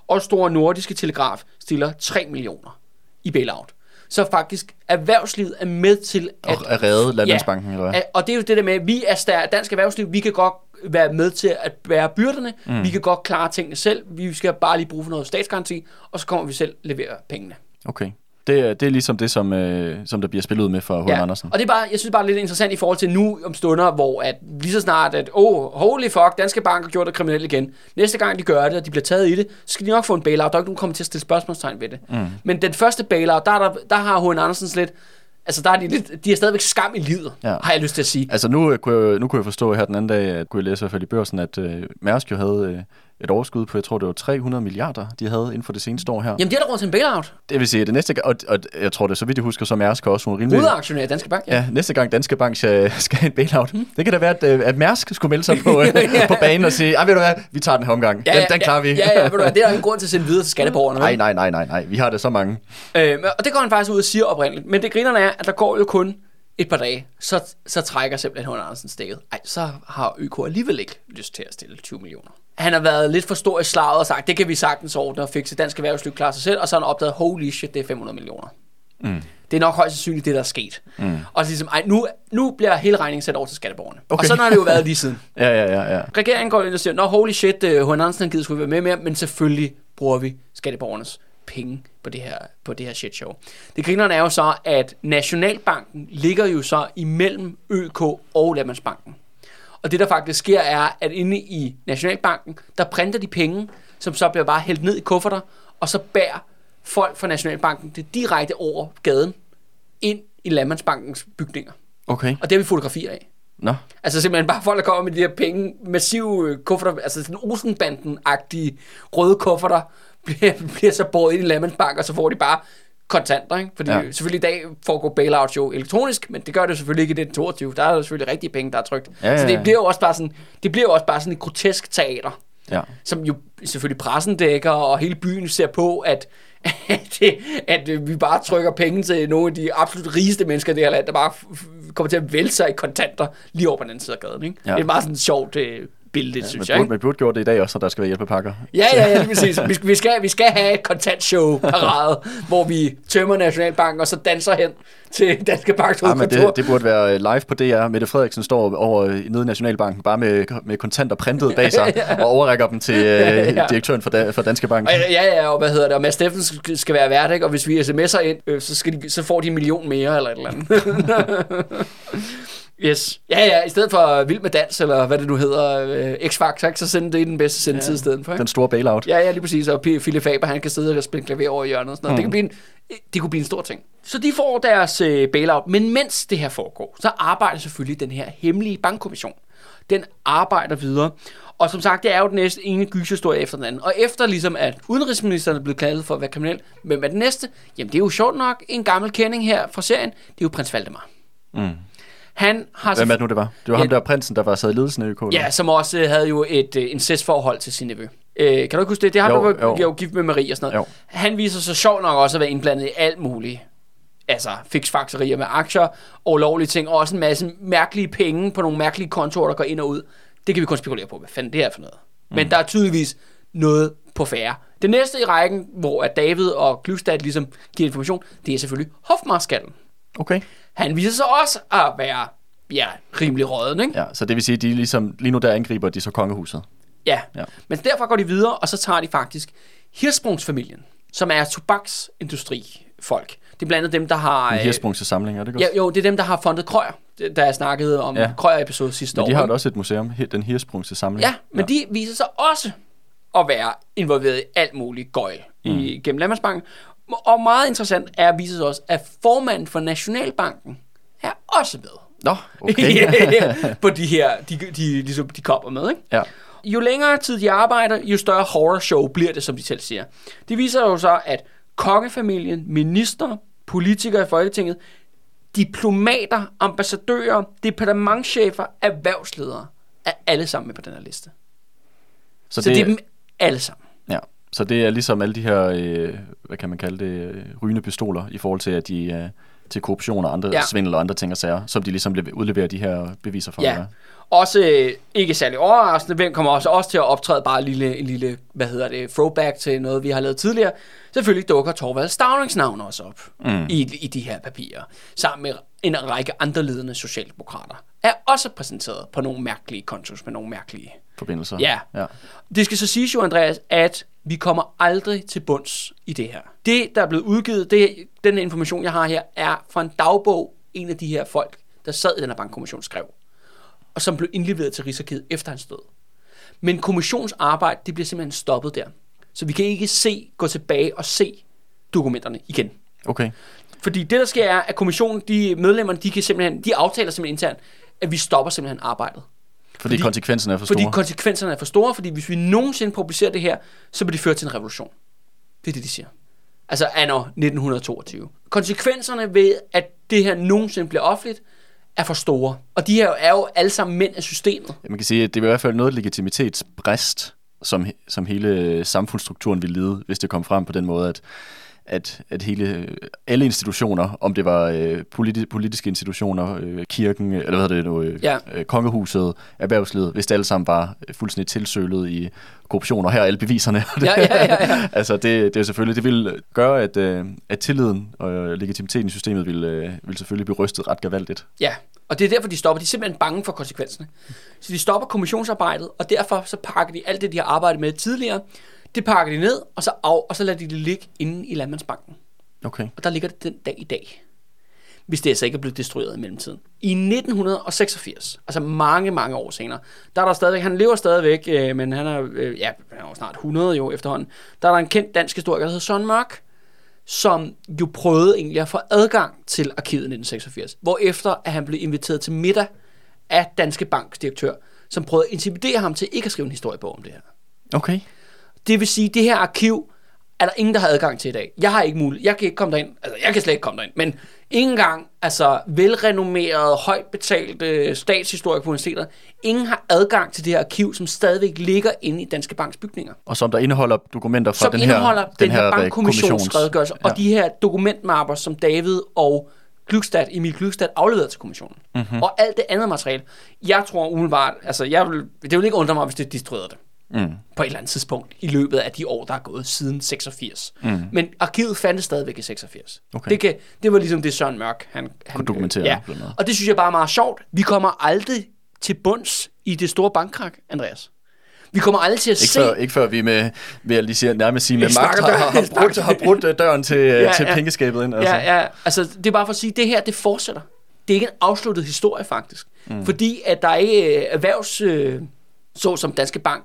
og Store Nordiske Telegraf stiller 3 millioner i bailout. Så faktisk erhvervslivet er med til at... Og redde Landmandsbanken, ja, eller hvad? Og det er jo det der med, at vi er stær- dansk erhvervsliv, vi kan godt være med til at bære byrderne, mm. vi kan godt klare tingene selv, vi skal bare lige bruge for noget statsgaranti, og så kommer vi selv levere pengene. Okay. Det, er- det er ligesom det, som, øh, som der bliver spillet ud med for H. Ja. Andersen. Og det er bare, jeg synes bare lidt interessant i forhold til nu om stunder, hvor at lige så snart, at oh, holy fuck, Danske Bank har gjort det kriminelt igen. Næste gang de gør det, og de bliver taget i det, så skal de nok få en bailout. Der er ikke nogen, kommer til at stille spørgsmålstegn ved det. Mm. Men den første bailout, der, er der, der har H. Andersen lidt, altså der er de lidt, de er stadigvæk skam i livet, Ja. har jeg lyst til at sige. Altså nu, øh, kunne jeg, nu kunne jeg forstå her den anden dag, at kunne jeg læse i hvert fald i børsen, at øh, Mærsk jo havde øh, et overskud på, jeg tror det var 300 milliarder, de havde inden for det seneste år her. Jamen, de har da råd til en bailout. Det vil sige, at det næste gang, og, og jeg tror det, så vidt jeg husker, så Mærsk også nogle rimelig... Hovedaktionær i Danske Bank. Ja, næste gang Danske Bank skal, skal have en bailout. Mm. Det kan da være, at, øh, at Mærsk skulle melde sig på, øh, på banen og sige, ah, ved du hvad, vi tager den her omgang. Ja, den, ja, den klarer vi. Ja, ja, ved du hvad, det er der ingen grund til at sende videre til skatteborgerne. nej, nej, nej, nej, nej. Vi har det så mange. Øh, og det går han faktisk ud og siger oprindeligt. Men det grinerne er, at der går jo kun et par dage, så, så trækker simpelthen H. Andersen stikket. Ej, så har ØK alligevel ikke lyst til at stille 20 millioner. Han har været lidt for stor i slaget og sagt, det kan vi sagtens ordne og fikse. Dansk erhvervsliv klarer sig selv. Og så har han opdaget, holy shit, det er 500 millioner. Mm. Det er nok højst sandsynligt det, der er sket. Mm. Og så ligesom, ej, nu, nu bliver hele regningen sat over til skatteborgerne. Okay. Og sådan har det jo været lige siden. Ja, ja, ja, ja. Regeringen går ind og siger, nå holy shit, uh, H. Andersen gider skulle være med mere, men selvfølgelig bruger vi skatteborgernes penge på det her, på det her shit show. Det grinerne er jo så, at Nationalbanken ligger jo så imellem ØK og Landmandsbanken. Og det der faktisk sker er, at inde i Nationalbanken, der printer de penge, som så bliver bare hældt ned i kufferter, og så bærer folk fra Nationalbanken det direkte over gaden ind i Landmandsbankens bygninger. Okay. Og det har vi fotografier af. Nå. Altså simpelthen bare folk, der kommer med de her penge, massive kufferter, altså sådan Olsenbanden-agtige røde kufferter, bliver, bliver så båret ind i Landmandsbank, og så får de bare kontanter, ikke? Fordi Ja. selvfølgelig i dag foregår bailout jo elektronisk, men det gør det selvfølgelig ikke i den 22. Der er jo selvfølgelig rigtige penge, der er trygt. Ja, ja, Så ja. det bliver jo også bare sådan, det bliver jo også bare sådan et grotesk teater, Ja. som jo selvfølgelig pressen dækker, og hele byen ser på, at, at, at vi bare trykker penge til nogle af de absolut rigeste mennesker i det her land, der bare kommer til at vælte sig i kontanter lige over på den anden side af gaden. Ikke? Ja. Det er meget sådan sjovt øh, billede, ja, synes jeg. burde, man burde gjort det i dag også, så der skal være hjælpepakker. Ja, ja, ja, lige præcis. Vi, vi, skal, vi skal have et kontantshow parade, hvor vi tømmer Nationalbanken, og så danser hen til Danske Banks Ja, men det, det burde være øh, live på DR. Mette Frederiksen står over øh, nede i Nationalbanken, bare med, med kontanter printet bag sig, og overrækker dem til øh, Ja. direktøren for, da, for Danske Bank. Ja, ja, og hvad hedder det, og Mads Steffen skal- skal være vært, ikke? og hvis vi sms'er ind, øh, så, skal de, så får de en million mere, eller et eller andet. Yes. Ja, ja, i stedet for Vild med Dans, eller hvad det nu hedder, øh, X-Factor, så send det i den bedste sendetid ja. i stedet for. Ikke? Den store bailout. Ja, ja, lige præcis. Og P- Philip Faber, han kan sidde og spille klaver over i hjørnet. Og sådan noget. Mm. Det, kan blive en, det kunne blive en stor ting. Så de får deres øh, bailout. Men mens det her foregår, så arbejder selvfølgelig den her hemmelige bankkommission. Den arbejder videre. Og som sagt, det er jo den næste ene gyserhistorie efter den anden. Og efter ligesom, at udenrigsministeren er blevet kaldet for at være kriminel, hvem er den næste? Jamen, det er jo sjovt nok en gammel kending her fra serien. Det er jo prins Valdemar. Mm. Han har Hvem er det nu, det var? Det var Ja. ham der prinsen, der var sad i ledelsen af ØK. eller? Ja, som også øh, havde jo et øh, incestforhold til sin nevø. Øh, kan du ikke huske det? Det ham, Jo, jo. jo. gift med Marie og sådan noget. Jo. Han viser sig sjov nok også at være indblandet i alt muligt. Altså fiksfakserier med aktier og lovlige ting, og også en masse mærkelige penge på nogle mærkelige kontorer, der går ind og ud. Det kan vi kun spekulere på, hvad fanden det er for noget. Mm. Men der er tydeligvis noget på færre. Det næste i rækken, hvor at David og Glykstad ligesom giver information, det er selvfølgelig hofmarskallen. Okay. Han viser sig også at være ja, rimelig råden, ikke? Ja, så det vil sige, at de ligesom, lige nu der angriber de så kongehuset. Ja. Ja. Men derfra går de videre, og så tager de faktisk Hirsprungsfamilien, som er tobaksindustrifolk. Det er blandt andet dem, der har... Øh, hirsprungse samling, er det godt? Ja, jo, det er dem, der har fundet Krøyer, da jeg snakkede om Ja. Krøyer-episode sidste Men år. de har da også et museum, den hirsprungse samling. Ja, men ja. de viser sig også at være involveret i alt muligt gøjl mm. i, gennem Landmandsbanken. Og meget interessant er at vise sig også, at formanden for Nationalbanken er også med. Nå, okay. på de her, de, de, ligesom, de kommer med, ikke? ja. Jo længere tid de arbejder, jo større horror show bliver det, som de selv siger. Det viser jo så, at kongefamilien, minister, politikere i Folketinget, diplomater, ambassadører, departementchefer, erhvervsledere, er alle sammen med på den her liste. Så, så det, det er dem alle sammen. Så det er ligesom alle de her, øh, hvad kan man kalde det, øh, rygende pistoler i forhold til, at de øh, til korruption og andre ja. svindel og andre ting og sager, som de ligesom udleverer de her beviser for. Ja, også øh, ikke særlig overraskende, hvem kommer også, også til at optræde bare en lille, en lille, hvad hedder det, throwback til noget, vi har lavet tidligere. Selvfølgelig dukker Torvald Stavlings navn også op mm. i, i de her papirer, sammen med en række andre ledende socialdemokrater, er også præsenteret på nogle mærkelige kontos med nogle mærkelige forbindelser. Ja. ja. Det skal så siges jo, Andreas, at vi kommer aldrig til bunds i det her. Det, der er blevet udgivet, det, den information, jeg har her, er fra en dagbog, en af de her folk, der sad i den her bankkommission, skrev og som blev indleveret til Rigsarkivet efter hans død. Men kommissionsarbejde, det bliver simpelthen stoppet der. Så vi kan ikke se, gå tilbage og se dokumenterne igen. Okay. Fordi det, der sker, er, at kommissionen, de medlemmerne, de, kan simpelthen, de aftaler simpelthen internt, at vi stopper simpelthen arbejdet. Fordi, fordi konsekvenserne er for store? Fordi konsekvenserne er for store, fordi hvis vi nogensinde publicerer det her, så vil det føre til en revolution. Det er det, de siger. Altså anno 1922. Konsekvenserne ved, at det her nogensinde bliver offentligt, er for store. Og de her er jo alle sammen mænd af systemet. Ja, man kan sige, at det er i hvert fald noget legitimitetsbrist, som, som hele samfundsstrukturen vil lide, hvis det kom frem på den måde, at at, at hele, alle institutioner, om det var øh, politi- politiske institutioner, øh, kirken, eller hvad hedder det nu, øh, ja. øh, kongehuset, erhvervslivet, hvis det alle sammen var fuldstændig tilsølet i korruption, og her er alle beviserne. Ja, ja, ja, ja. altså det, det er selvfølgelig, det vil gøre, at, øh, at tilliden og legitimiteten i systemet vil, øh, vil selvfølgelig blive rystet ret gevaldigt. Ja, og det er derfor, de stopper. De er simpelthen bange for konsekvenserne. Så de stopper kommissionsarbejdet, og derfor så pakker de alt det, de har arbejdet med tidligere, det pakker de ned, og så, af, og så lader de det ligge inde i Landmandsbanken. Okay. Og der ligger det den dag i dag. Hvis det altså ikke er blevet destrueret i mellemtiden. I 1986, altså mange, mange år senere, der er der stadigvæk, han lever stadigvæk, øh, men han er, øh, ja, han er jo snart 100 jo efterhånden, der er der en kendt dansk historiker, der hedder Søren Mørk, som jo prøvede egentlig at få adgang til arkivet i 1986, efter at han blev inviteret til middag af Danske Banks direktør, som prøvede at intimidere ham til ikke at skrive en historiebog om det her. Okay. Det vil sige, at det her arkiv er der ingen, der har adgang til i dag. Jeg har ikke mulighed. Jeg kan ikke komme derind. Altså, jeg kan slet ikke komme derind. Men ingen gang, altså velrenommerede, højt betalte statshistorikere på universitetet, ingen har adgang til det her arkiv, som stadigvæk ligger inde i Danske Banks bygninger. Og som der indeholder dokumenter fra som den her, indeholder den, den her, her bankkommissionsredegørelse, ja. og de her dokumentmapper, som David og Glückstadt, Emil Glückstadt afleveret til kommissionen. Mm-hmm. Og alt det andet materiale. Jeg tror umiddelbart, altså jeg vil, det vil ikke undre mig, hvis det destruerede det mm. på et eller andet tidspunkt i løbet af de år, der er gået siden 86. Mm. Men arkivet fandtes stadigvæk i 86. Okay. Det, kan, det var ligesom det Søren Mørk, han, han kunne dokumentere. Ja. Og det synes jeg bare er meget sjovt. Vi kommer aldrig til bunds i det store bankkrak, Andreas. Vi kommer aldrig til at ikke se... Før, ikke før vi med, vil jeg lige sige, nærmest sige, med magt har, har, har, brudt, har brudt øh, døren til, øh, ja, til ja. pengeskabet ind. Altså. Ja, ja. Altså, det er bare for at sige, at det her, det fortsætter. Det er ikke en afsluttet historie, faktisk. Mm. Fordi at der er ikke øh, erhvervs... Øh, så som Danske Bank,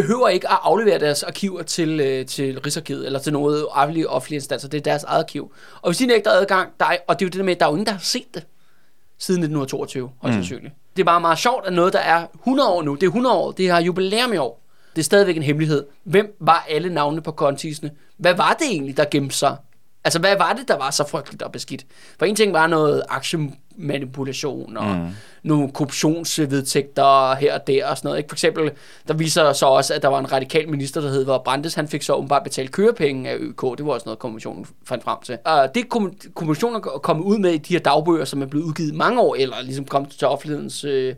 behøver ikke at aflevere deres arkiver til, øh, til Rigsarkivet eller til noget offentlige, offentlige instanser. Det er deres eget arkiv. Og hvis de nægter adgang, der er, og det er jo det der med, at der er jo ingen, der har set det siden 1922, højst mm. sandsynligt. Det er bare meget sjovt, at noget, der er 100 år nu, det er 100 år, det har jubilæum i år. Det er stadigvæk en hemmelighed. Hvem var alle navnene på kontisene? Hvad var det egentlig, der gemte sig Altså, hvad var det, der var så frygteligt og beskidt? For en ting var noget aktiemanipulation og mm. nogle korruptionsvedtægter her og der og sådan noget. Ikke? For eksempel, der viser så også, at der var en radikal minister, der hed hvor Brandes, han fik så åbenbart betalt kørepenge af ØK. Det var også noget, kommissionen fandt frem til. Og det kommissionen er kommet ud med i de her dagbøger, som er blevet udgivet mange år, eller ligesom kom til offentlighedens øh,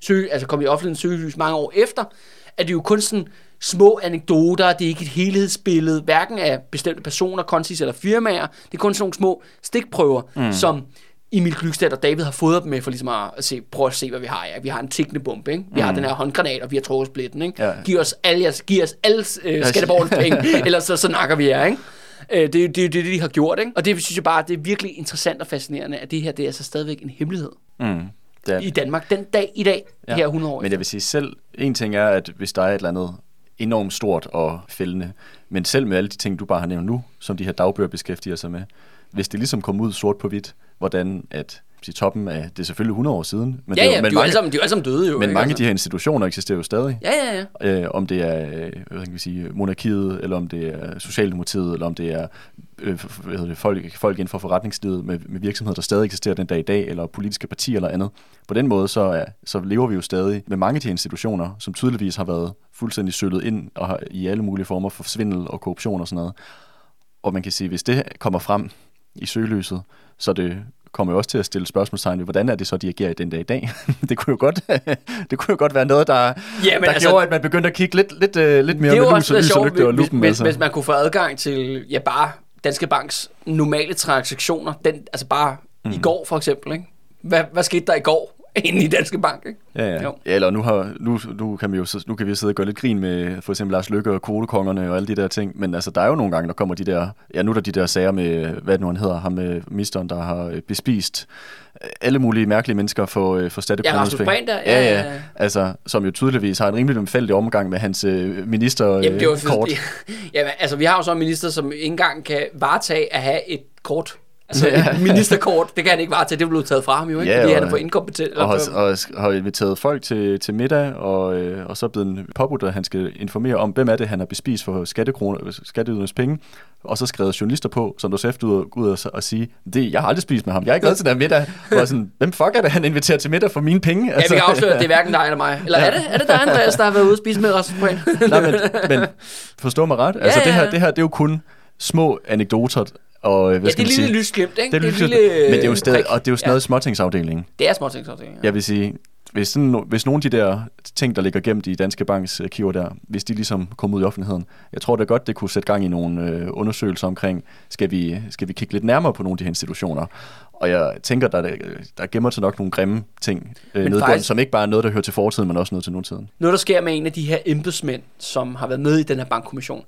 søg, altså kom i offentlighedens søgelys mange år efter, at det jo kun sådan små anekdoter, det er ikke et helhedsbillede, hverken af bestemte personer, konsis eller firmaer, det er kun sådan nogle små stikprøver, mm. som Emil Glykstad og David har fået dem med for ligesom at se, prøve at se, hvad vi har. Ja, vi har en tikkende bombe, ikke? Vi mm. har den her håndgranat, og vi har trukket splitten, ikke? Ja. Giv os alle, giv os alle øh, skatteborgens penge, ellers så, så nakker vi jer, ikke? Øh, det, det, det er det, de har gjort, ikke? Og det synes jeg bare, det er virkelig interessant og fascinerende, at det her, det er altså stadigvæk en hemmelighed. Mm. Det er... I Danmark, den dag i dag, ja. her 100 år Men jeg vil sige selv, en ting er, at hvis der er et eller andet enormt stort og fældende. Men selv med alle de ting, du bare har nævnt nu, som de her dagbøger beskæftiger sig med, hvis det ligesom kommer ud sort på hvidt, hvordan at sige, toppen af, det er selvfølgelig 100 år siden. Men Ja, det, er ja, de men er jo alle mange, sammen, de er alle sammen døde jo. men ikke? mange af Altså. de her institutioner eksisterer jo stadig. Ja, ja, ja. Øh, om det er øh, hvad kan vi sige, monarkiet, eller om det er Socialdemokratiet, eller om det er øh, hvad hedder det, folk, folk inden for forretningslivet med, med virksomheder, der stadig eksisterer den dag i dag, eller politiske partier eller andet. På den måde, så, er, så lever vi jo stadig med mange af de her institutioner, som tydeligvis har været fuldstændig søllet ind og har, i alle mulige former for svindel og korruption og sådan noget. Og man kan sige, hvis det kommer frem i søgelyset, så det kommer jo også til at stille spørgsmålstegn ved, hvordan er det så, de agerer i den dag i dag? det, kunne jo godt, det kunne jo godt være noget, der, Ja, men der altså- gjorde, at man begyndte at kigge lidt, lidt, uh, lidt mere er med også og lys og lygte og lupen. hvis, altså. hvis man kunne få adgang til, ja, bare Danske Banks normale transaktioner, den, altså bare mm. i går for eksempel, ikke? Hvad, hvad skete der i går inde i Danske Bank, ikke? Ja, ja. Jo. ja eller nu, har, nu, nu, kan vi jo, nu kan vi sidde og gøre lidt grin med for eksempel Lars Lykke og kvotekongerne og alle de der ting, men altså, der er jo nogle gange, der kommer de der, ja, nu er der de der sager med, hvad det nu han hedder, ham med ministeren, der har øh, bespist øh, alle mulige mærkelige mennesker for, øh, for Ja, skattekronernes Rasmus penge. Ja, ja, ja, ja. altså, som jo tydeligvis har en rimelig omfældig omgang med hans øh, ministerkort. Jamen, det var Øh, kort. fordi, jamen, altså, vi har jo så en minister, som ikke engang kan varetage at have et kort. Altså, Ja. et ministerkort, det kan han ikke varetage. Det blev taget fra ham jo, ikke? Ja, fordi han er for inkompetent. og har, og har inviteret folk til, til middag, og, øh, og så er blevet påbudt, at han skal informere om, hvem er det, han har bespist for skattekroner, skatteydernes penge, og så skrevet journalister på, som du så efter ud, ud og, og sige, det, jeg har aldrig spist med ham, jeg har ikke været til den her middag. Og sådan, hvem fuck er det, han inviterer til middag for mine penge? Altså, ja, vi kan afsløre, at det er hverken dig eller mig. Eller er det, er det dig, Andreas, der har været ude og spise med Rasmus Prehn? Nej, men, men forstå mig ret, altså ja, det, her, ja. det her, det er jo kun små anekdoter, og øh, hvad Ja, skal det er lille lysglimt, ikke? Det er, et lille, men det er jo stadig, og det er jo sådan noget småtingsafdelingen. Det er småtingsafdelingen. Jeg vil sige, hvis, sådan, hvis nogle af de der ting, der ligger gemt i Danske Banks arkiver der, hvis de ligesom kom ud i offentligheden, jeg tror da godt, det kunne sætte gang i nogle øh, undersøgelser omkring, skal vi, skal vi kigge lidt nærmere på nogle af de her institutioner. Og jeg tænker, der, der gemmer sig nok nogle grimme ting øh, faktisk- som ikke bare er noget, der hører til fortiden, men også noget til nutiden. Noget, der sker med en af de her embedsmænd, som har været med i den her bankkommission.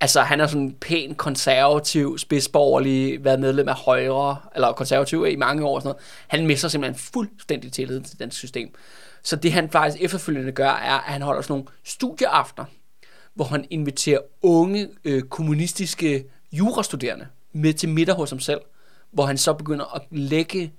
Altså, han er sådan en pæn konservativ, spidsborgerlig, været medlem af Højre, eller konservativ i mange år og sådan noget. Han mister simpelthen fuldstændig tilliden til dansk system. Så det han faktisk efterfølgende gør, er, at han holder sådan nogle studieaftener, hvor han inviterer unge øh, kommunistiske jurastuderende med til middag hos ham selv, hvor han så begynder at lægge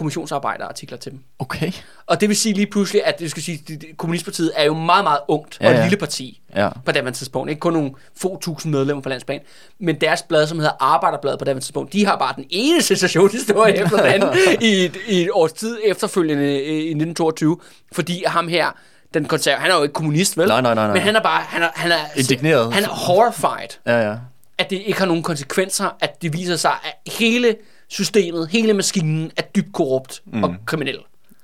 kommissionsarbejderartikler til dem. Okay. Og det vil sige lige pludselig, at det skal sige, at Kommunistpartiet er jo meget, meget ungt og Ja, et ja. lille parti Ja. på det tidspunkt. Ikke kun nogle få tusind medlemmer på landsplan. Men deres blad, som hedder Arbejderbladet på det tidspunkt, de har bare den ene sensationshistorie efter den anden i, et, i et års tid efterfølgende øh, i 1922. Fordi ham her, den konserv, han er jo ikke kommunist, vel? Nej, nej, nej, nej. Men han er bare, han er, han er, Indigneret. Han er horrified Ja, ja. at det ikke har nogen konsekvenser, at det viser sig, at hele systemet, hele maskinen er dybt korrupt mm. og kriminel.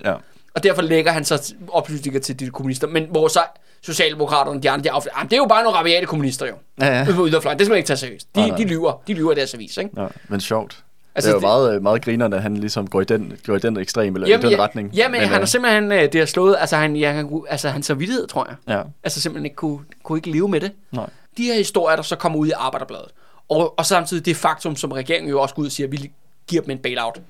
ja. Og derfor lægger han så oplysninger til de kommunister. Men hvor så Socialdemokraterne, de andre, de det er jo bare nogle rabiate kommunister jo. Ja, ja. Ude. Det skal man ikke tage seriøst. De, Nej, nej. de lyver. De lyver i deres avis, ikke? ja. Men sjovt. Altså, det er jo meget, meget griner, at han ligesom går i den, går i den ekstrem, eller Jamen, i den ja, retning. Jamen, han øh, har simpelthen, øh, det har slået, altså han, ja, han, altså hans samvittighed, tror jeg. Ja, Altså simpelthen ikke kunne, kunne ikke leve med det. nej. de her historier, der så kommer ud i Arbejderbladet, og, og samtidig det faktum, som regeringen jo også går ud og siger, at vi giver dem en bailout.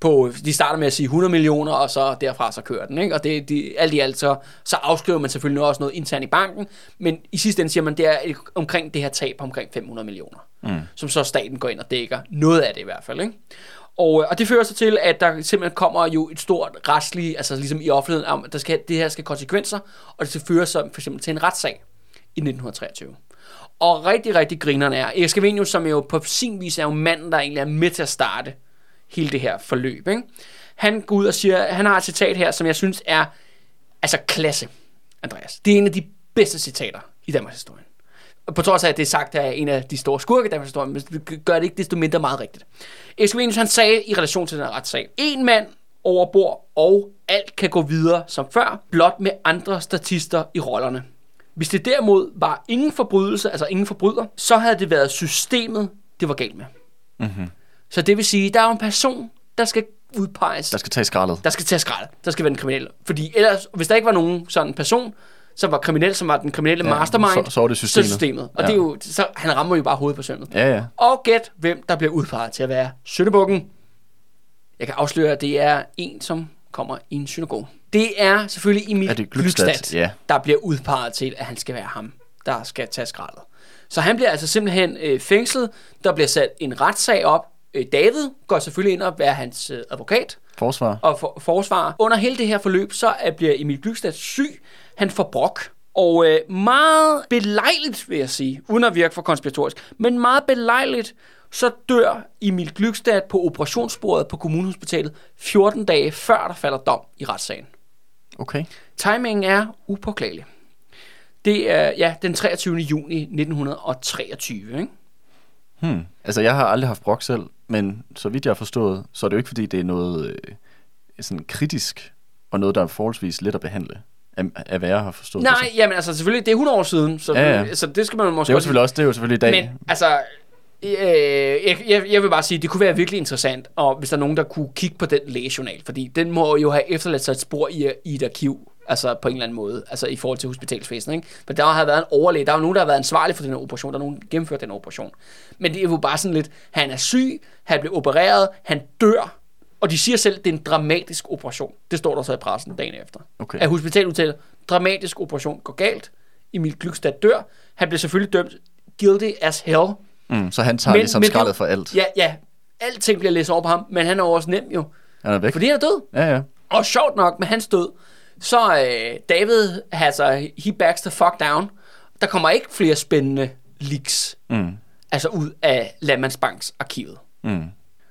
På, de starter med at sige 100 millioner, og så derfra så kører den. Ikke? Og det, de, alt i alt, så, så afskriver man selvfølgelig også noget internt i banken, men i sidste ende siger man, det er et, omkring det her tab på omkring 500 millioner, mm. som så staten går ind og dækker. Noget af det i hvert fald. Ikke? Og, øh, og det fører så til, at der simpelthen kommer jo et stort retsligt, altså ligesom i offentligheden, om at der skal, det her skal konsekvenser, og det skal føre så for eksempel til en retssag i 1923. Og rigtig, rigtig grineren er, Erik Scavenius, som jo på sin vis er jo manden, der egentlig er med til at starte hele det her forløb. Ikke? Han går ud og siger, han har et citat her, som jeg synes er altså klasse, Andreas. Det er en af de bedste citater i Danmarks historie. På trods af, at det er sagt af en af de store skurke i Danmarks historie, men det gør det ikke desto mindre meget rigtigt. Erik Scavenius, han sagde i relation til den her retssag, en mand over bord, og alt kan gå videre som før, blot med andre statister i rollerne. Hvis det derimod var ingen forbrydelse, altså ingen forbryder, så havde det været systemet, det var galt med. Mm-hmm. Så det vil sige, der er jo en person, der skal udpeges, Der skal tage skraldet. der skal tage skrald, der skal være den kriminelle. Fordi ellers, hvis der ikke var nogen sådan person, som var kriminel, som var den kriminelle Ja, mastermind, så- så var det systemet. Så systemet. Og Ja. det er jo, så han rammer jo bare hovedet på sømmet. Ja, ja. Og gæt, hvem der bliver udpeget til at være syndebukken. Jeg kan afsløre, at det er en, som kommer i en synagoge. Det er selvfølgelig Emil Er det Glückstadt? Glückstadt, Ja. der bliver udpeget til, at han skal være ham, der skal tage skraldet. Så han bliver altså simpelthen øh, fængslet. Der bliver sat en retssag op øh, David går selvfølgelig ind og være hans øh, advokat Forsvar. og for, forsvar. Under hele det her forløb, så er, bliver Emil Glykstad syg. Han får brok. Og øh, meget belejligt, vil jeg sige, uden at virke for konspiratorisk, men meget belejligt, så dør Emil Glykstad på operationsbordet på kommunehospitalet 14 dage før der falder dom i retssagen. Okay. Timingen er upåklagelig. Det er ja, den 23. juni 1923. Ikke? Hmm. Altså, jeg har aldrig haft brok selv, men så vidt jeg har forstået, så er det jo ikke, fordi det er noget øh, sådan kritisk, og noget, der er forholdsvis let at behandle, af, hvad jeg har forstået. det Nej, som. jamen altså selvfølgelig, det er 100 år siden, så, Ja, ja. så det skal man måske Det er jo selvfølgelig også, det er jo selvfølgelig i dag. Men altså, øh, jeg, jeg, jeg vil bare sige, det kunne være virkelig interessant, og hvis der er nogen, der kunne kigge på den lægejournal, fordi den må jo have efterladt sig et spor i, i et arkiv, altså på en eller anden måde, altså i forhold til hospitalsvæsenet, ikke? For der har været en overlæge, der er jo nogen, der har været ansvarlig for den her operation, der er nogen, der gennemført den operation. Men det er jo bare sådan lidt, han er syg, han bliver opereret, han dør, og de siger selv, at det er en dramatisk operation. Det står der så i pressen dagen efter. Okay. At hospitalet udtaler, dramatisk operation går galt, Emil Glykstad dør, han bliver selvfølgelig dømt guilty as hell, Mm, så han tager men, ligesom det- skraldet for alt. Ja, ja. Alting bliver læst over på ham, men han er jo også nem jo. Han er væk. Fordi han er død. Ja, ja. Og sjovt nok, med hans død, så øh, David, altså, he backs the fuck down. Der kommer ikke flere spændende leaks, Mm, altså ud af Landmandsbanks arkivet. mm.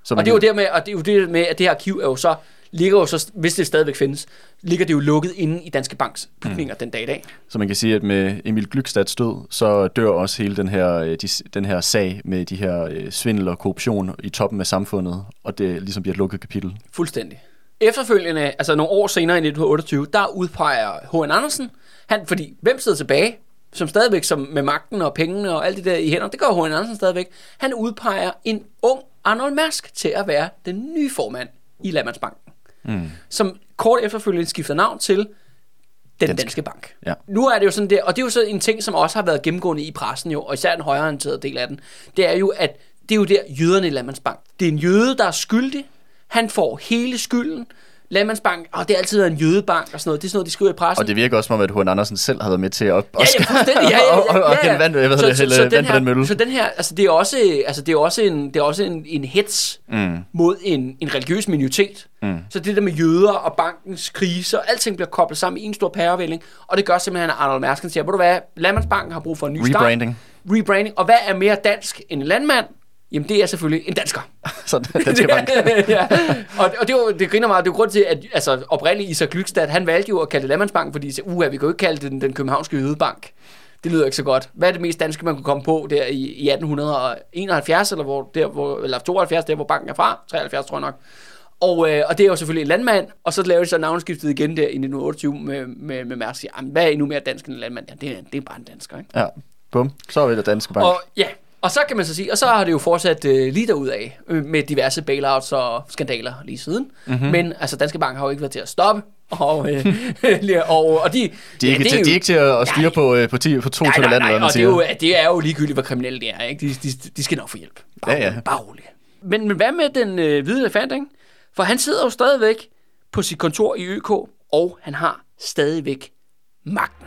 Så Og det er jo der med, og det er jo det med, at det her arkiv er jo så, ligger jo så, hvis det stadigvæk findes, ligger det jo lukket inde i Danske Banks bygninger mm. den dag i dag. Så man kan sige, at med Emil Glykstads død, så dør også hele den her, øh, de, den her sag med de her øh, svindel og korruption i toppen af samfundet, og det ligesom bliver et lukket kapitel. Fuldstændig. Efterfølgende, altså nogle år senere i 1928, der udpeger H.N. Andersen, han, fordi hvem sidder tilbage, som stadigvæk som med magten og pengene og alt det der i hænder, det gør H.N. Andersen stadigvæk. Han udpeger en ung Arnold Mærsk til at være den nye formand i Landmandsbanken, Mm. som kort efterfølgende skifter navn til den Danske. Danske, Bank. Ja. Nu er det jo sådan der, og det er jo så en ting, som også har været gennemgående i pressen jo, og især den højreorienterede del af den, det er jo, at det er jo der jøderne i Landmandsbank. Det er en jøde, der er skyldig. Han får hele skylden. Landmandsbank, og det har altid været en jødebank og sådan noget. Det er sådan noget, de skriver i pressen. Og det virker også som om, at H.N. Andersen selv har været med til at, at, Ja, ja. Ja, ja, ja, og, og, og ja, ja. hælde vand, jeg ved, Så- det, så- hælde så vand den her- den mølle. Så den her, altså det er også, altså det er også en, det er også en, en hets Mm. mod en, en religiøs minoritet. Mm. Så det der med jøder og bankens krise og alting bliver koblet sammen i en stor pærevælling. Og det gør simpelthen, at Arnold Mærsk han siger, ved du hvad, Landmandsbanken har brug for en ny start. Rebranding. Rebranding. Og hvad er mere dansk end en landmand? Jamen det er selvfølgelig en dansker. Så den skal bank. ja. Og, og det, var, det griner meget. Det er grund til, at altså, oprindeligt Isak Glykstad, han valgte jo at kalde det Landmandsbanken, fordi uh, vi kan jo ikke kalde det den, den københavnske jødebank. Det lyder ikke så godt. Hvad er det mest danske, man kunne komme på der i, i 1871, eller, hvor, der, hvor, eller 72, der hvor banken er fra? 73, tror jeg nok. Og, øh, og det er jo selvfølgelig en landmand, og så lavede de så navneskiftet igen der i 1928 med, med, med Mærsk. Jamen, hvad er endnu mere dansk end en landmand? Ja, det er, det er bare en dansker, ikke? Ja, bum. Så er vi der Danske Bank. Og ja, og så kan man så sige, og så har det jo fortsat øh, lige derudad øh, med diverse bailouts og skandaler lige siden. Mm-hmm. Men altså, Danske Bank har jo ikke været til at stoppe. Og, øh, og, og de, de, er ikke, det til, de er ikke til at styre på, øh, på, 10, på to nej, nej, nej, man og det er, jo, det er jo ligegyldigt, hvor kriminelle det er. Ikke? De, de, de skal nok få hjælp. Bare, Ja, ja. Bare roligt. Men, men hvad med den øh, hvide elefant, ikke? For han sidder jo stadigvæk på sit kontor i ØK, og han har stadigvæk magten.